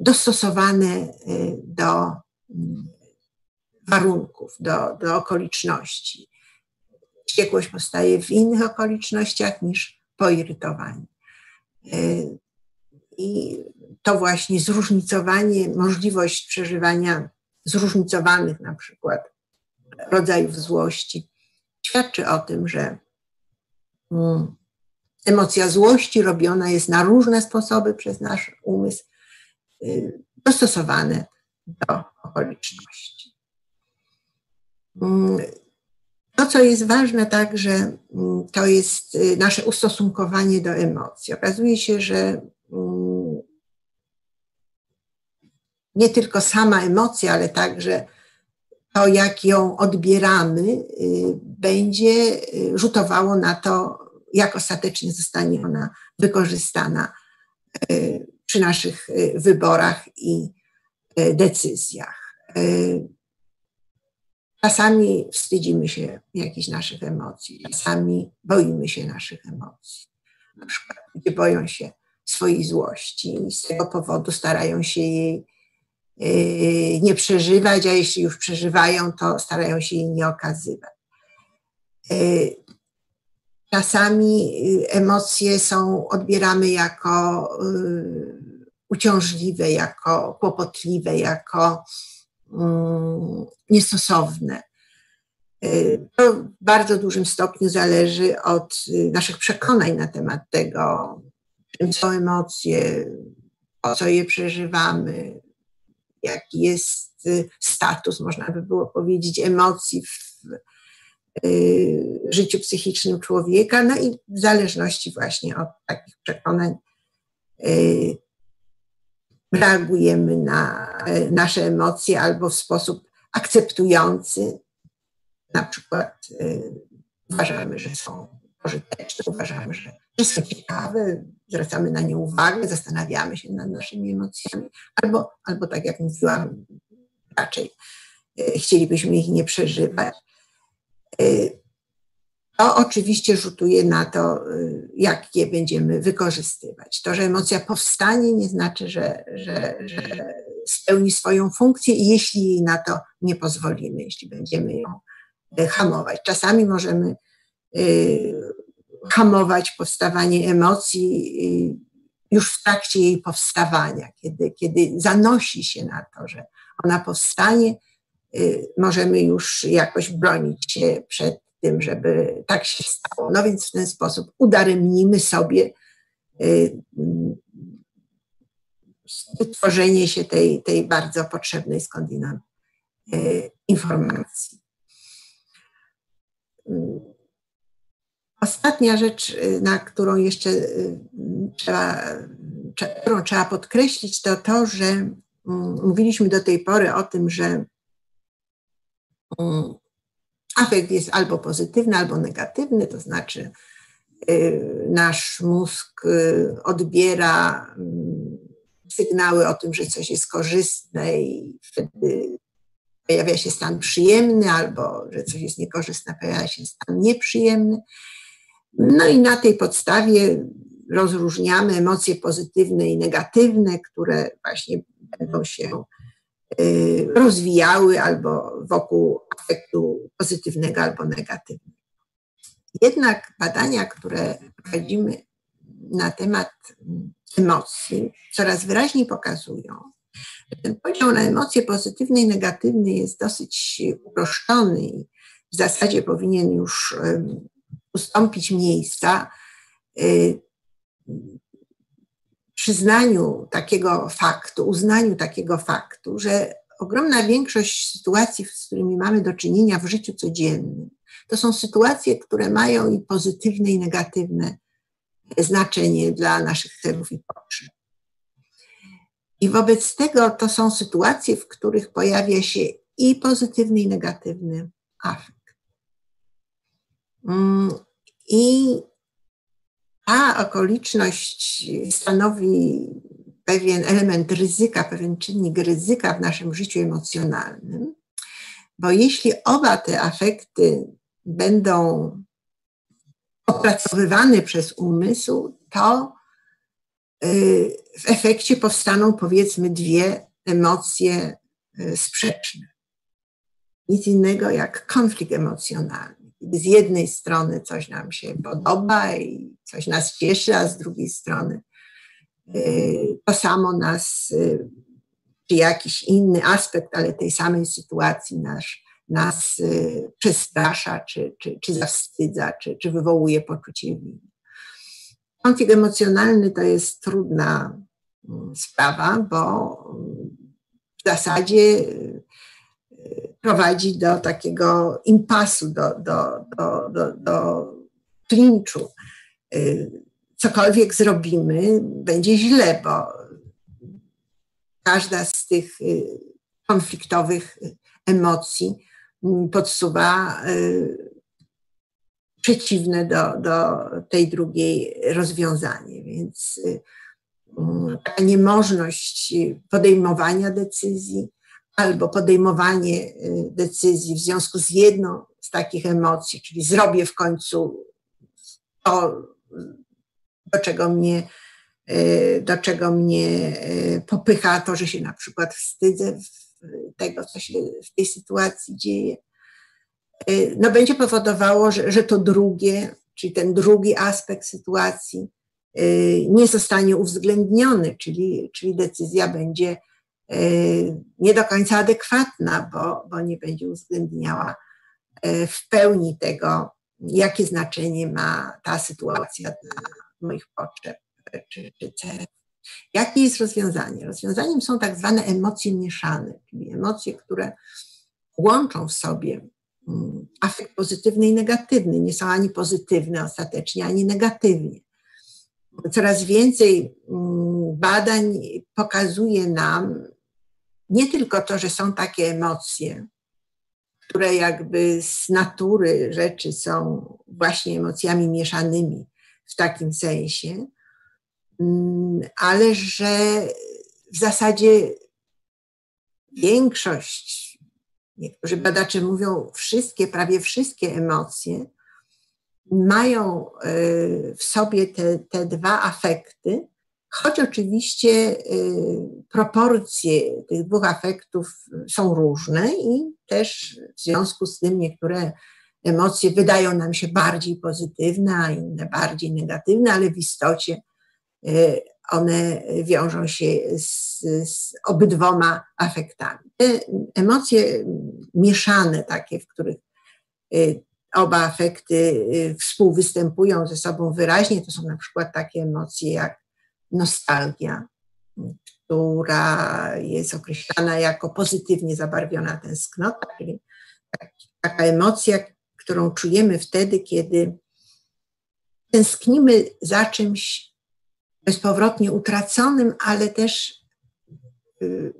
dostosowane y, do mm, warunków, do, do okoliczności. Wściekłość powstaje w innych okolicznościach niż poirytowanie. I to właśnie zróżnicowanie, możliwość przeżywania zróżnicowanych na przykład rodzajów złości. Świadczy o tym, że mm, emocja złości robiona jest na różne sposoby przez nasz umysł, dostosowane do okoliczności. Mm, to, co jest ważne także, mm, to jest y, nasze ustosunkowanie do emocji. Okazuje się, że nie tylko sama emocja, ale także to, jak ją odbieramy, y, będzie y, rzutowało na to, jak ostatecznie zostanie ona wykorzystana y, przy naszych wyborach i decyzjach. Czasami wstydzimy się jakichś naszych emocji, czasami boimy się naszych emocji. Na przykład, gdzie boją się swojej złości i z tego powodu starają się jej Y, nie przeżywać, a jeśli już przeżywają, to starają się jej nie okazywać. Y, czasami y, emocje są odbieramy jako uciążliwe, jako kłopotliwe, jako mm, niestosowne. To w bardzo dużym stopniu zależy od naszych przekonań na temat tego, czym są emocje, po co je przeżywamy, jaki jest y, status, można by było powiedzieć, emocji w y, życiu psychicznym człowieka, no i w zależności właśnie od takich przekonań y, reagujemy na nasze emocje albo w sposób akceptujący, na przykład uważamy, że są pożyteczne, uważamy, że, są ciekawe, zwracamy na nie uwagę, zastanawiamy się nad naszymi emocjami, albo, albo tak jak mówiłam, raczej chcielibyśmy ich nie przeżywać. E, to oczywiście rzutuje na to, e, jak je będziemy wykorzystywać. To, że emocja powstanie, nie znaczy, że, że, że spełni swoją funkcję, jeśli jej na to nie pozwolimy, jeśli będziemy ją hamować. Czasami możemy hamować powstawanie emocji już w trakcie jej powstawania, kiedy, kiedy zanosi się na to, że ona powstanie, y, możemy już jakoś bronić się przed tym, żeby tak się stało. No więc w ten sposób udaremnimy sobie y, utworzenie się tej, tej bardzo potrzebnej skądinąd y, informacji. Ostatnia rzecz, y, na którą jeszcze y, trzeba, którą trzeba podkreślić, to to, że mm, mówiliśmy do tej pory o tym, że mm, afekt jest albo pozytywny, albo negatywny, to znaczy y, nasz mózg odbiera mm, sygnały o tym, że coś jest korzystne i wtedy pojawia się stan przyjemny, albo że coś jest niekorzystne, pojawia się stan nieprzyjemny. No i na tej podstawie rozróżniamy emocje pozytywne i negatywne, które właśnie będą się y, rozwijały albo wokół afektu pozytywnego albo negatywnego. Jednak badania, które prowadzimy na temat emocji, coraz wyraźniej pokazują, że ten podział na emocje pozytywne i negatywne jest dosyć uproszczony i w zasadzie powinien już ustąpić miejsca y, przyznaniu takiego faktu, uznaniu takiego faktu, że ogromna większość sytuacji, z którymi mamy do czynienia w życiu codziennym, to są sytuacje, które mają i pozytywne, i negatywne znaczenie dla naszych celów i potrzeb. I wobec tego to są sytuacje, w których pojawia się i pozytywny, i negatywny afekt. Mm, I ta okoliczność stanowi pewien element ryzyka, pewien czynnik ryzyka w naszym życiu emocjonalnym, bo jeśli oba te afekty będą opracowywane przez umysł, to y, w efekcie powstaną powiedzmy dwie emocje y, sprzeczne. Nic innego jak konflikt emocjonalny z jednej strony coś nam się podoba i coś nas cieszy, a z drugiej strony y, to samo nas, y, czy jakiś inny aspekt, ale tej samej sytuacji nas, nas y, przestrasza, czy, czy, czy zawstydza, czy, czy wywołuje poczucie winy. Konflikt emocjonalny to jest trudna mm, sprawa, bo w zasadzie prowadzi do takiego impasu, do, do, do, do, do klinczu. Y, cokolwiek zrobimy, będzie źle, bo każda z tych y, konfliktowych emocji podsuwa y, przeciwne do, do tej drugiej rozwiązanie. Więc taka niemożność podejmowania decyzji, albo podejmowanie y, decyzji w związku z jedną z takich emocji, czyli zrobię w końcu to, do czego mnie, y, do czego mnie y, popycha to, że się na przykład wstydzę tego, co się w tej sytuacji dzieje, no będzie powodowało, że, że to drugie, czyli ten drugi aspekt sytuacji nie zostanie uwzględniony, czyli, czyli decyzja będzie nie do końca adekwatna, bo, bo nie będzie uwzględniała y, w pełni tego, jakie znaczenie ma ta sytuacja dla moich potrzeb czy, czy celów. Jakie jest rozwiązanie? Rozwiązaniem są tak zwane emocje mieszane, czyli emocje, które łączą w sobie mm, afekt pozytywny i negatywny. Nie są ani pozytywne ostatecznie, ani negatywnie. Coraz więcej mm, badań pokazuje nam, nie tylko to, że są takie emocje, które jakby z natury rzeczy są właśnie emocjami mieszanymi w takim sensie, mm, ale że w zasadzie większość, niektórzy badacze mówią, wszystkie, prawie wszystkie emocje mają e, w sobie te, te dwa afekty, choć oczywiście y, proporcje tych dwóch afektów są różne i też w związku z tym niektóre emocje wydają nam się bardziej pozytywne, a inne bardziej negatywne, ale w istocie y, one wiążą się z, z obydwoma afektami. Te emocje mieszane, takie, w których y, oba afekty współwystępują ze sobą wyraźnie, to są na przykład takie emocje jak nostalgia, która jest określana jako pozytywnie zabarwiona tęsknota, czyli taka emocja, którą czujemy wtedy, kiedy tęsknimy za czymś bezpowrotnie utraconym, ale też y,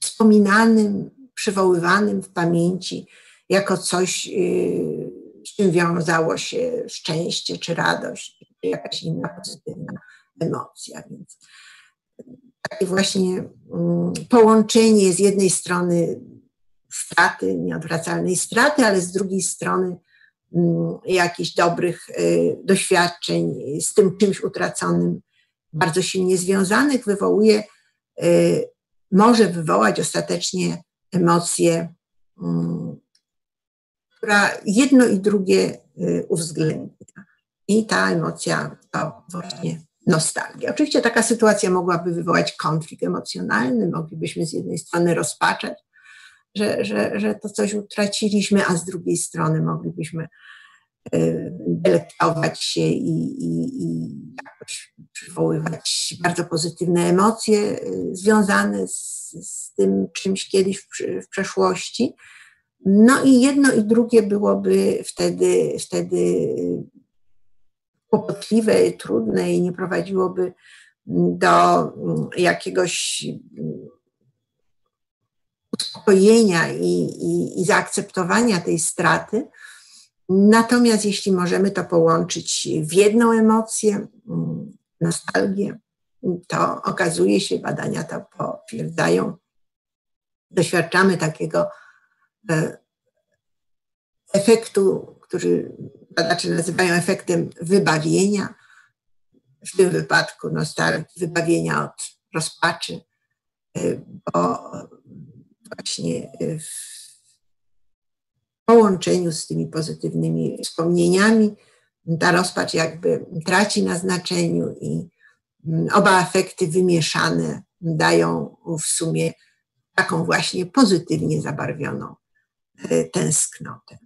wspominanym, przywoływanym w pamięci jako coś, y, z czym wiązało się szczęście czy radość, czy jakaś inna pozytywna emocja. Więc takie właśnie mm, połączenie z jednej strony straty, nieodwracalnej straty, ale z drugiej strony mm, jakichś dobrych y, doświadczeń z tym czymś utraconym, bardzo silnie związanych, wywołuje, y, może wywołać ostatecznie emocje, mm, która jedno i drugie uwzględnia. I ta emocja to właśnie nostalgię. Oczywiście taka sytuacja mogłaby wywołać konflikt emocjonalny, moglibyśmy z jednej strony rozpaczać, że, że, że to coś utraciliśmy, a z drugiej strony moglibyśmy delektować się i, i, i jakoś przywoływać bardzo pozytywne emocje związane z, z tym czymś kiedyś w, w przeszłości. No i jedno i drugie byłoby wtedy, wtedy kłopotliwe, trudne i nie prowadziłoby do mm, jakiegoś mm, uspokojenia i, i, i zaakceptowania tej straty. Natomiast jeśli możemy to połączyć w jedną emocję, mm, nostalgię, to okazuje się, badania to potwierdzają, doświadczamy takiego e, efektu, który badacze nazywają efektem wybawienia, w tym wypadku nostalgii, wybawienia od rozpaczy, e, bo właśnie w połączeniu z tymi pozytywnymi wspomnieniami ta rozpacz jakby traci na znaczeniu i mm, oba efekty wymieszane dają w sumie taką właśnie pozytywnie zabarwioną e, tęsknotę.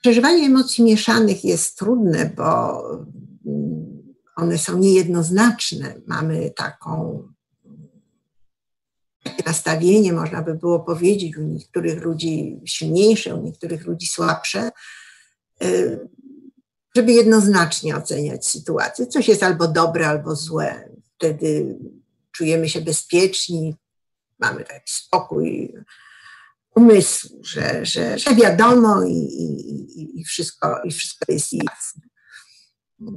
Przeżywanie emocji mieszanych jest trudne, bo mm, one są niejednoznaczne. Mamy taką takie nastawienie, można by było powiedzieć, u niektórych ludzi silniejsze, u niektórych ludzi słabsze, y, żeby jednoznacznie oceniać sytuację. Coś jest albo dobre, albo złe. Wtedy czujemy się bezpieczni, mamy taki spokój umysłu, że, że, że wiadomo i, i, i, wszystko, i wszystko jest jasne.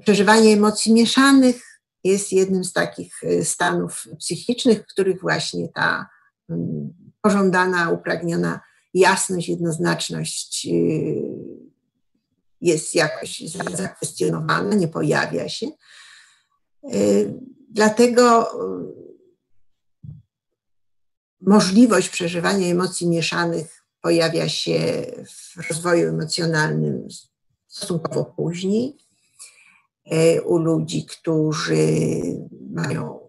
Przeżywanie emocji mieszanych jest jednym z takich y, stanów psychicznych, w których właśnie ta mm, pożądana, upragniona jasność, jednoznaczność y, jest jakoś zakwestionowana, nie pojawia się. Y, dlatego możliwość przeżywania emocji mieszanych pojawia się w rozwoju emocjonalnym stosunkowo później. E, u ludzi, którzy mają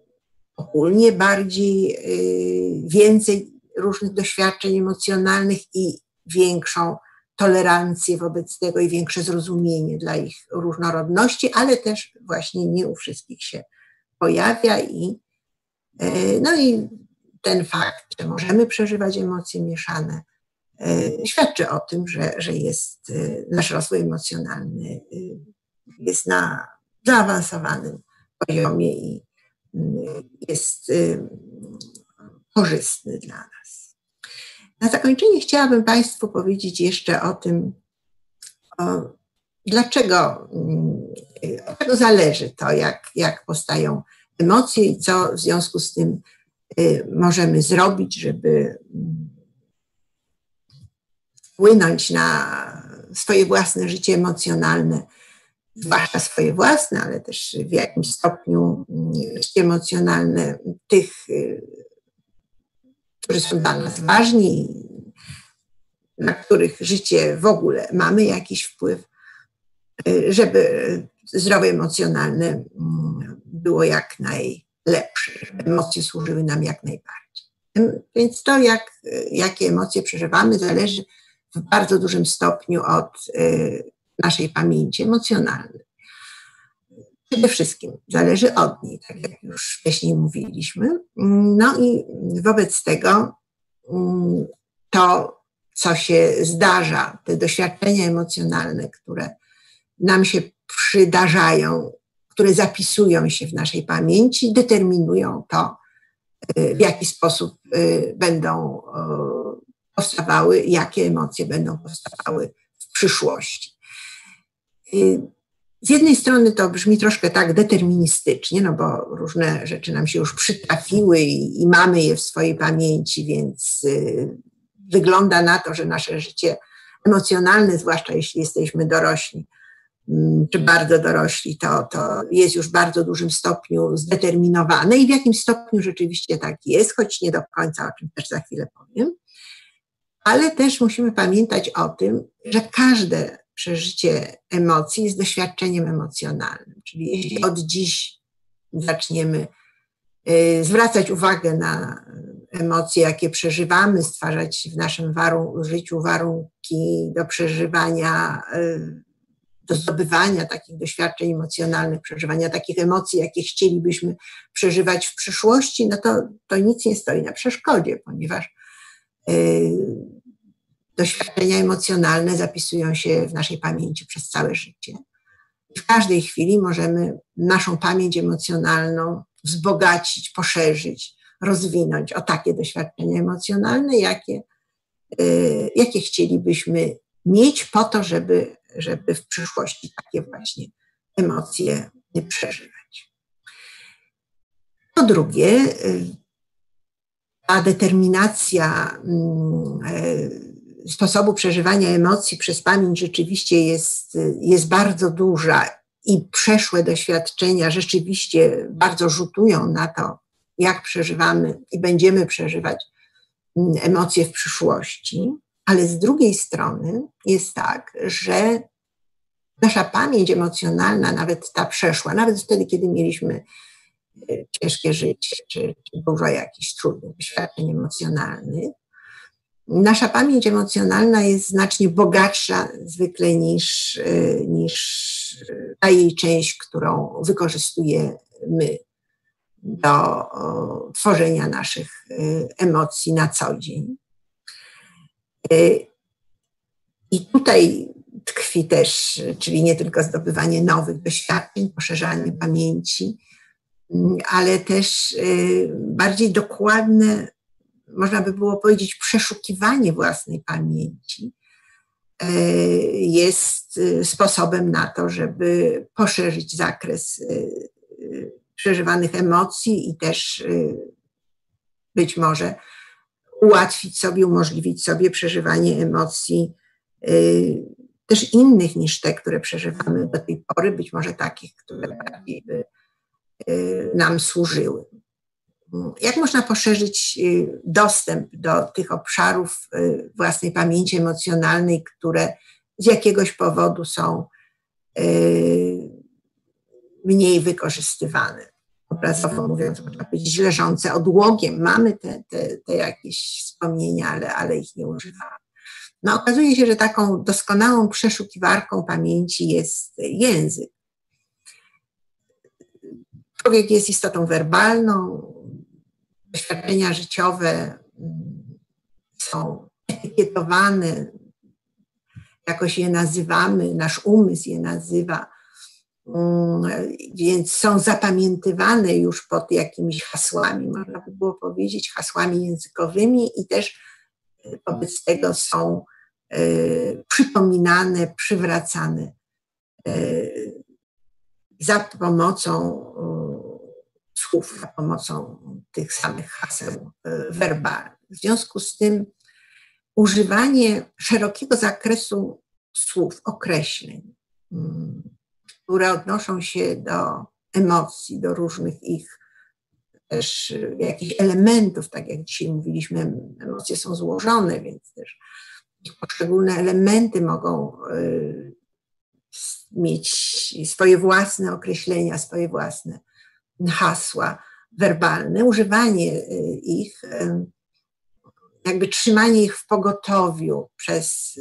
ogólnie bardziej, e, więcej różnych doświadczeń emocjonalnych i większą tolerancję wobec tego i większe zrozumienie dla ich różnorodności, ale też właśnie nie u wszystkich się pojawia i e, no i ten fakt, że możemy przeżywać emocje mieszane, świadczy o tym, że, że jest nasz rozwój emocjonalny jest na zaawansowanym poziomie i mm, jest korzystny dla nas. Na zakończenie chciałabym Państwu powiedzieć jeszcze o tym, o dlaczego, mm, od czego zależy to, jak, jak powstają emocje i co w związku z tym możemy zrobić, żeby mm, wpłynąć na swoje własne życie emocjonalne zwłaszcza swoje własne, ale też w jakimś stopniu mm, emocjonalne tych, y, którzy są dla nas ważni, na których życie w ogóle mamy jakiś wpływ, y, żeby zdrowie emocjonalne mm, było jak najlepsze, żeby emocje służyły nam jak najbardziej. Więc to, jak, jakie emocje przeżywamy, zależy w bardzo dużym stopniu od y, naszej pamięci emocjonalnej. Przede wszystkim zależy od niej, tak jak już wcześniej mówiliśmy. No i wobec tego mm, to, co się zdarza, te doświadczenia emocjonalne, które nam się przydarzają, które zapisują się w naszej pamięci, determinują to, y, w jaki sposób y, będą powstawały, jakie emocje będą powstawały w przyszłości. Z jednej strony to brzmi troszkę tak deterministycznie, no bo różne rzeczy nam się już przytrafiły i, i mamy je w swojej pamięci, więc y, wygląda na to, że nasze życie emocjonalne, zwłaszcza jeśli jesteśmy dorośli, y, czy bardzo dorośli, to, to jest już w bardzo dużym stopniu zdeterminowane i w jakim stopniu rzeczywiście tak jest, choć nie do końca, o czym też za chwilę powiem. Ale też musimy pamiętać o tym, że każde przeżycie emocji jest doświadczeniem emocjonalnym. Czyli jeśli od dziś zaczniemy y, zwracać uwagę na emocje, jakie przeżywamy, stwarzać w naszym warun życiu warunki do przeżywania, y, do zdobywania takich doświadczeń emocjonalnych, przeżywania takich emocji, jakie chcielibyśmy przeżywać w przyszłości, no to, to nic nie stoi na przeszkodzie, ponieważ y, doświadczenia emocjonalne zapisują się w naszej pamięci przez całe życie. W każdej chwili możemy naszą pamięć emocjonalną wzbogacić, poszerzyć, rozwinąć o takie doświadczenia emocjonalne, jakie, y, jakie chcielibyśmy mieć po to, żeby, żeby w przyszłości takie właśnie emocje przeżywać. Po drugie, y, ta determinacja y, sposobu przeżywania emocji przez pamięć rzeczywiście jest, jest bardzo duża i przeszłe doświadczenia rzeczywiście bardzo rzutują na to, jak przeżywamy i będziemy przeżywać mm, emocje w przyszłości, ale z drugiej strony jest tak, że nasza pamięć emocjonalna, nawet ta przeszła, nawet wtedy, kiedy mieliśmy e, ciężkie życie, czy, czy dużo jakichś trudnych doświadczeń emocjonalnych, nasza pamięć emocjonalna jest znacznie bogatsza zwykle niż, e, niż ta jej część, którą wykorzystujemy do tworzenia naszych emocji na co dzień. Y, I tutaj tkwi też, czyli nie tylko zdobywanie nowych doświadczeń, poszerzanie pamięci, mm, ale też y, bardziej dokładne, można by było powiedzieć, przeszukiwanie własnej pamięci jest sposobem na to, żeby poszerzyć zakres przeżywanych emocji i też być może ułatwić sobie, umożliwić sobie przeżywanie emocji y, też innych niż te, które przeżywamy do tej pory, być może takich, które bardziej by y, nam służyły. Jak można poszerzyć dostęp do tych obszarów własnej pamięci emocjonalnej, które z jakiegoś powodu są mniej wykorzystywane. Obrazowo mówiąc, można powiedzieć, leżące odłogiem. Mamy te, te, te jakieś wspomnienia, ale, ale ich nie używamy. No, okazuje się, że taką doskonałą przeszukiwarką pamięci jest język. Człowiek jest istotą werbalną, doświadczenia życiowe mm, są etykietowane, jakoś je nazywamy, nasz umysł je nazywa. Mm, więc są zapamiętywane już pod jakimiś hasłami, można by było powiedzieć, hasłami językowymi i też e, wobec tego są e, przypominane, przywracane e, za pomocą słów, za pomocą tych samych haseł werbalnych. W związku z tym używanie szerokiego zakresu słów, określeń, mm, które odnoszą się do emocji, do różnych ich też y, jakichś elementów, tak jak dzisiaj mówiliśmy, emocje są złożone, więc też ich poszczególne elementy mogą y, mieć swoje własne określenia, swoje własne hasła werbalne. Używanie y, ich, jakby trzymanie ich w pogotowiu przez,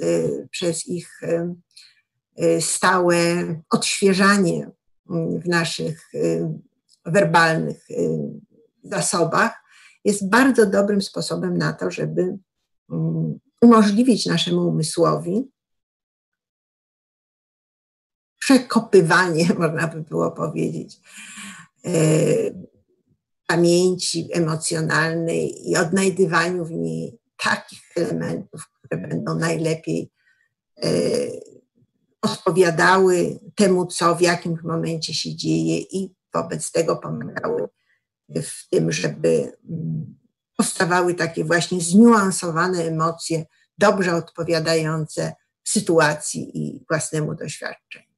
przez ich stałe odświeżanie mm, w naszych y, werbalnych y, zasobach jest bardzo dobrym sposobem na to, żeby mm, umożliwić naszemu umysłowi przekopywanie, można by było powiedzieć, pamięci emocjonalnej i odnajdywaniu w niej takich elementów, które będą najlepiej odpowiadały temu, co w jakim momencie się dzieje i wobec tego pomagały w tym, żeby mm, powstawały takie właśnie zniuansowane emocje, dobrze odpowiadające sytuacji i własnemu doświadczeniu.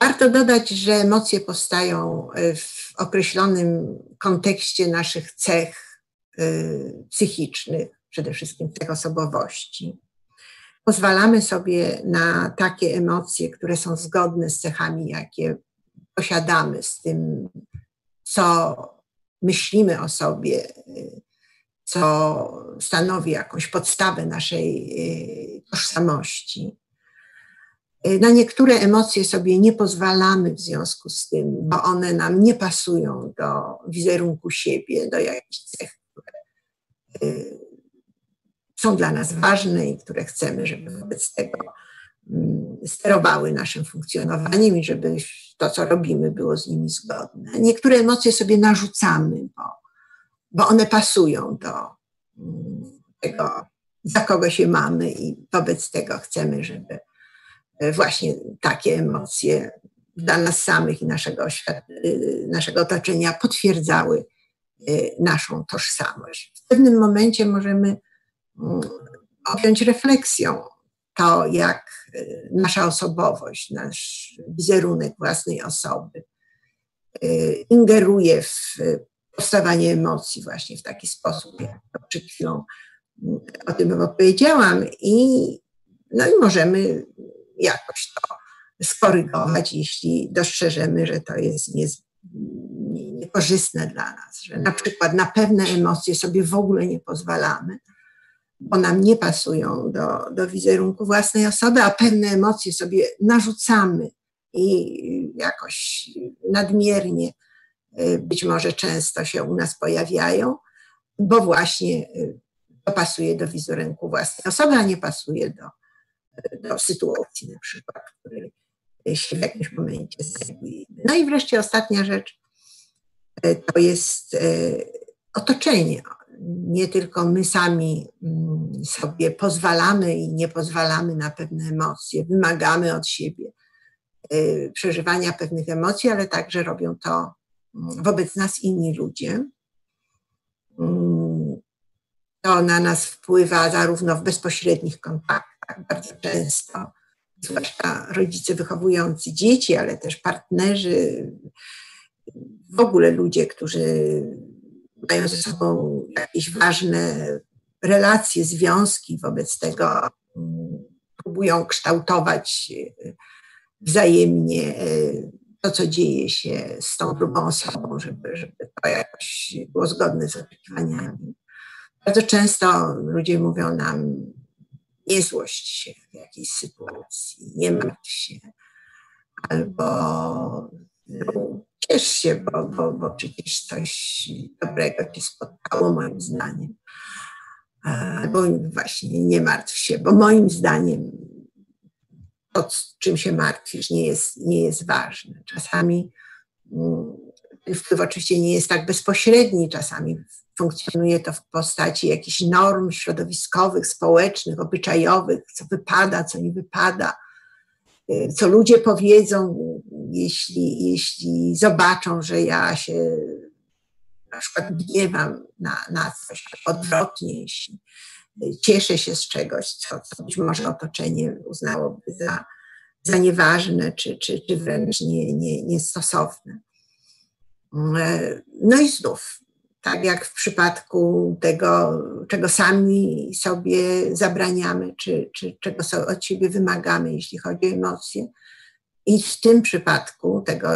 Warto dodać, że emocje powstają w określonym kontekście naszych cech y, psychicznych, przede wszystkim cech osobowości pozwalamy sobie na takie emocje, które są zgodne z cechami, jakie posiadamy, z tym, co myślimy o sobie, co stanowi jakąś podstawę naszej tożsamości. Na niektóre emocje sobie nie pozwalamy w związku z tym, bo one nam nie pasują do wizerunku siebie, do jakichś cech, które są dla nas ważne i które chcemy, żeby wobec tego mm, sterowały naszym funkcjonowaniem i żeby to, co robimy, było z nimi zgodne. Niektóre emocje sobie narzucamy, bo, bo one pasują do mm, tego, za kogo się mamy i wobec tego chcemy, żeby e, właśnie takie emocje dla nas samych i naszego, y, naszego otoczenia potwierdzały y, naszą tożsamość. W pewnym momencie możemy objąć refleksją. To, jak y, nasza osobowość, nasz wizerunek własnej osoby y, ingeruje w powstawanie emocji właśnie w taki sposób, jak to przed chwilą mm, o tym opowiedziałam i, no i możemy jakoś to skorygować, jeśli dostrzeżemy, że to jest niekorzystne dla nas, że na przykład na pewne emocje sobie w ogóle nie pozwalamy, bo nam nie pasują do, do wizerunku własnej osoby, a pewne emocje sobie narzucamy i jakoś nadmiernie y, być może często się u nas pojawiają, bo właśnie y, to pasuje do wizerunku własnej osoby, a nie pasuje do, do sytuacji na przykład, w której się w jakimś momencie znajdujemy. No i wreszcie ostatnia rzecz y, to jest otoczenie nie tylko my sami mm, sobie pozwalamy i nie pozwalamy na pewne emocje, wymagamy od siebie y, przeżywania pewnych emocji, ale także robią to mm, wobec nas inni ludzie. Mm, to na nas wpływa zarówno w bezpośrednich kontaktach, bardzo często, zwłaszcza rodzice wychowujący dzieci, ale też partnerzy, w ogóle ludzie, którzy mają ze sobą jakieś ważne relacje, związki, wobec tego mm, próbują kształtować e, wzajemnie e, to, co dzieje się z tą drugą osobą, żeby, żeby to jakoś było zgodne z oczekiwaniami. Bardzo często ludzie mówią nam, nie złość się w jakiejś sytuacji, nie martw się, albo no, ciesz się, bo, bo, bo przecież coś dobrego ci spotkało, moim zdaniem. Albo właśnie nie martw się, bo moim zdaniem to, czym się martwisz, nie jest, nie jest ważne. Czasami mm, wpływ oczywiście nie jest tak bezpośredni, czasami funkcjonuje to w postaci jakichś norm środowiskowych, społecznych, obyczajowych, co wypada, co nie wypada co ludzie powiedzą, jeśli, jeśli zobaczą, że ja się na przykład gniewam na, na coś odwrotnie, jeśli cieszę się z czegoś, co, co być może otoczenie uznałoby za, za nieważne, czy, czy, czy wręcz nie, nie, niestosowne. No i znów tak jak w przypadku tego, czego sami sobie zabraniamy, czy, czy czego od siebie wymagamy, jeśli chodzi o emocje. I w tym przypadku tego,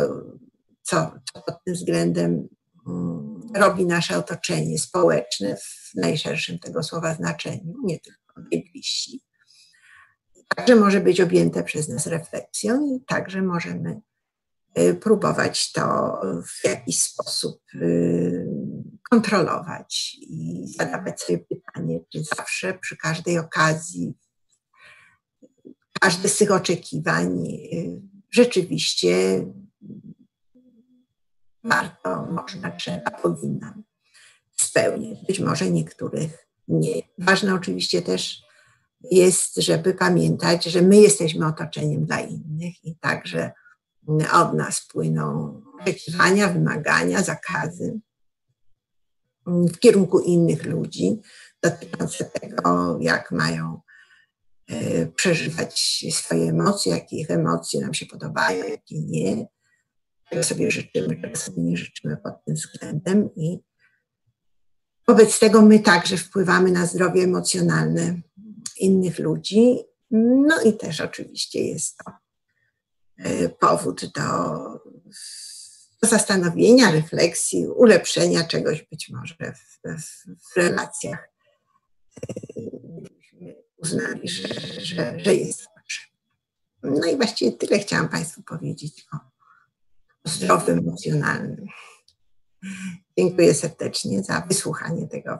co, co pod tym względem um, robi nasze otoczenie społeczne w najszerszym tego słowa znaczeniu, nie tylko najbliżsi, także może być objęte przez nas refleksją i także możemy y, próbować to w jakiś sposób y, kontrolować i zadawać sobie pytanie, czy zawsze przy każdej okazji, każde z tych oczekiwań y, rzeczywiście warto, można, trzeba, powinnam spełniać. Być może niektórych nie. Ważne oczywiście też jest, żeby pamiętać, że my jesteśmy otoczeniem dla innych i także od nas płyną oczekiwania, wymagania, zakazy w kierunku innych ludzi dotyczące tego, jak mają e, przeżywać swoje emocje, jakie ich emocje nam się podobają, jakie nie, czego sobie życzymy, czego sobie nie życzymy pod tym względem i wobec tego my także wpływamy na zdrowie emocjonalne innych ludzi. No i też oczywiście jest to e, powód do zastanowienia, refleksji, ulepszenia czegoś być może w, w, relacjach. Uznali, że, że, że jest potrzebne. No i właściwie tyle chciałam Państwu powiedzieć o, o emocjonalnym. Dziękuję serdecznie za wysłuchanie tego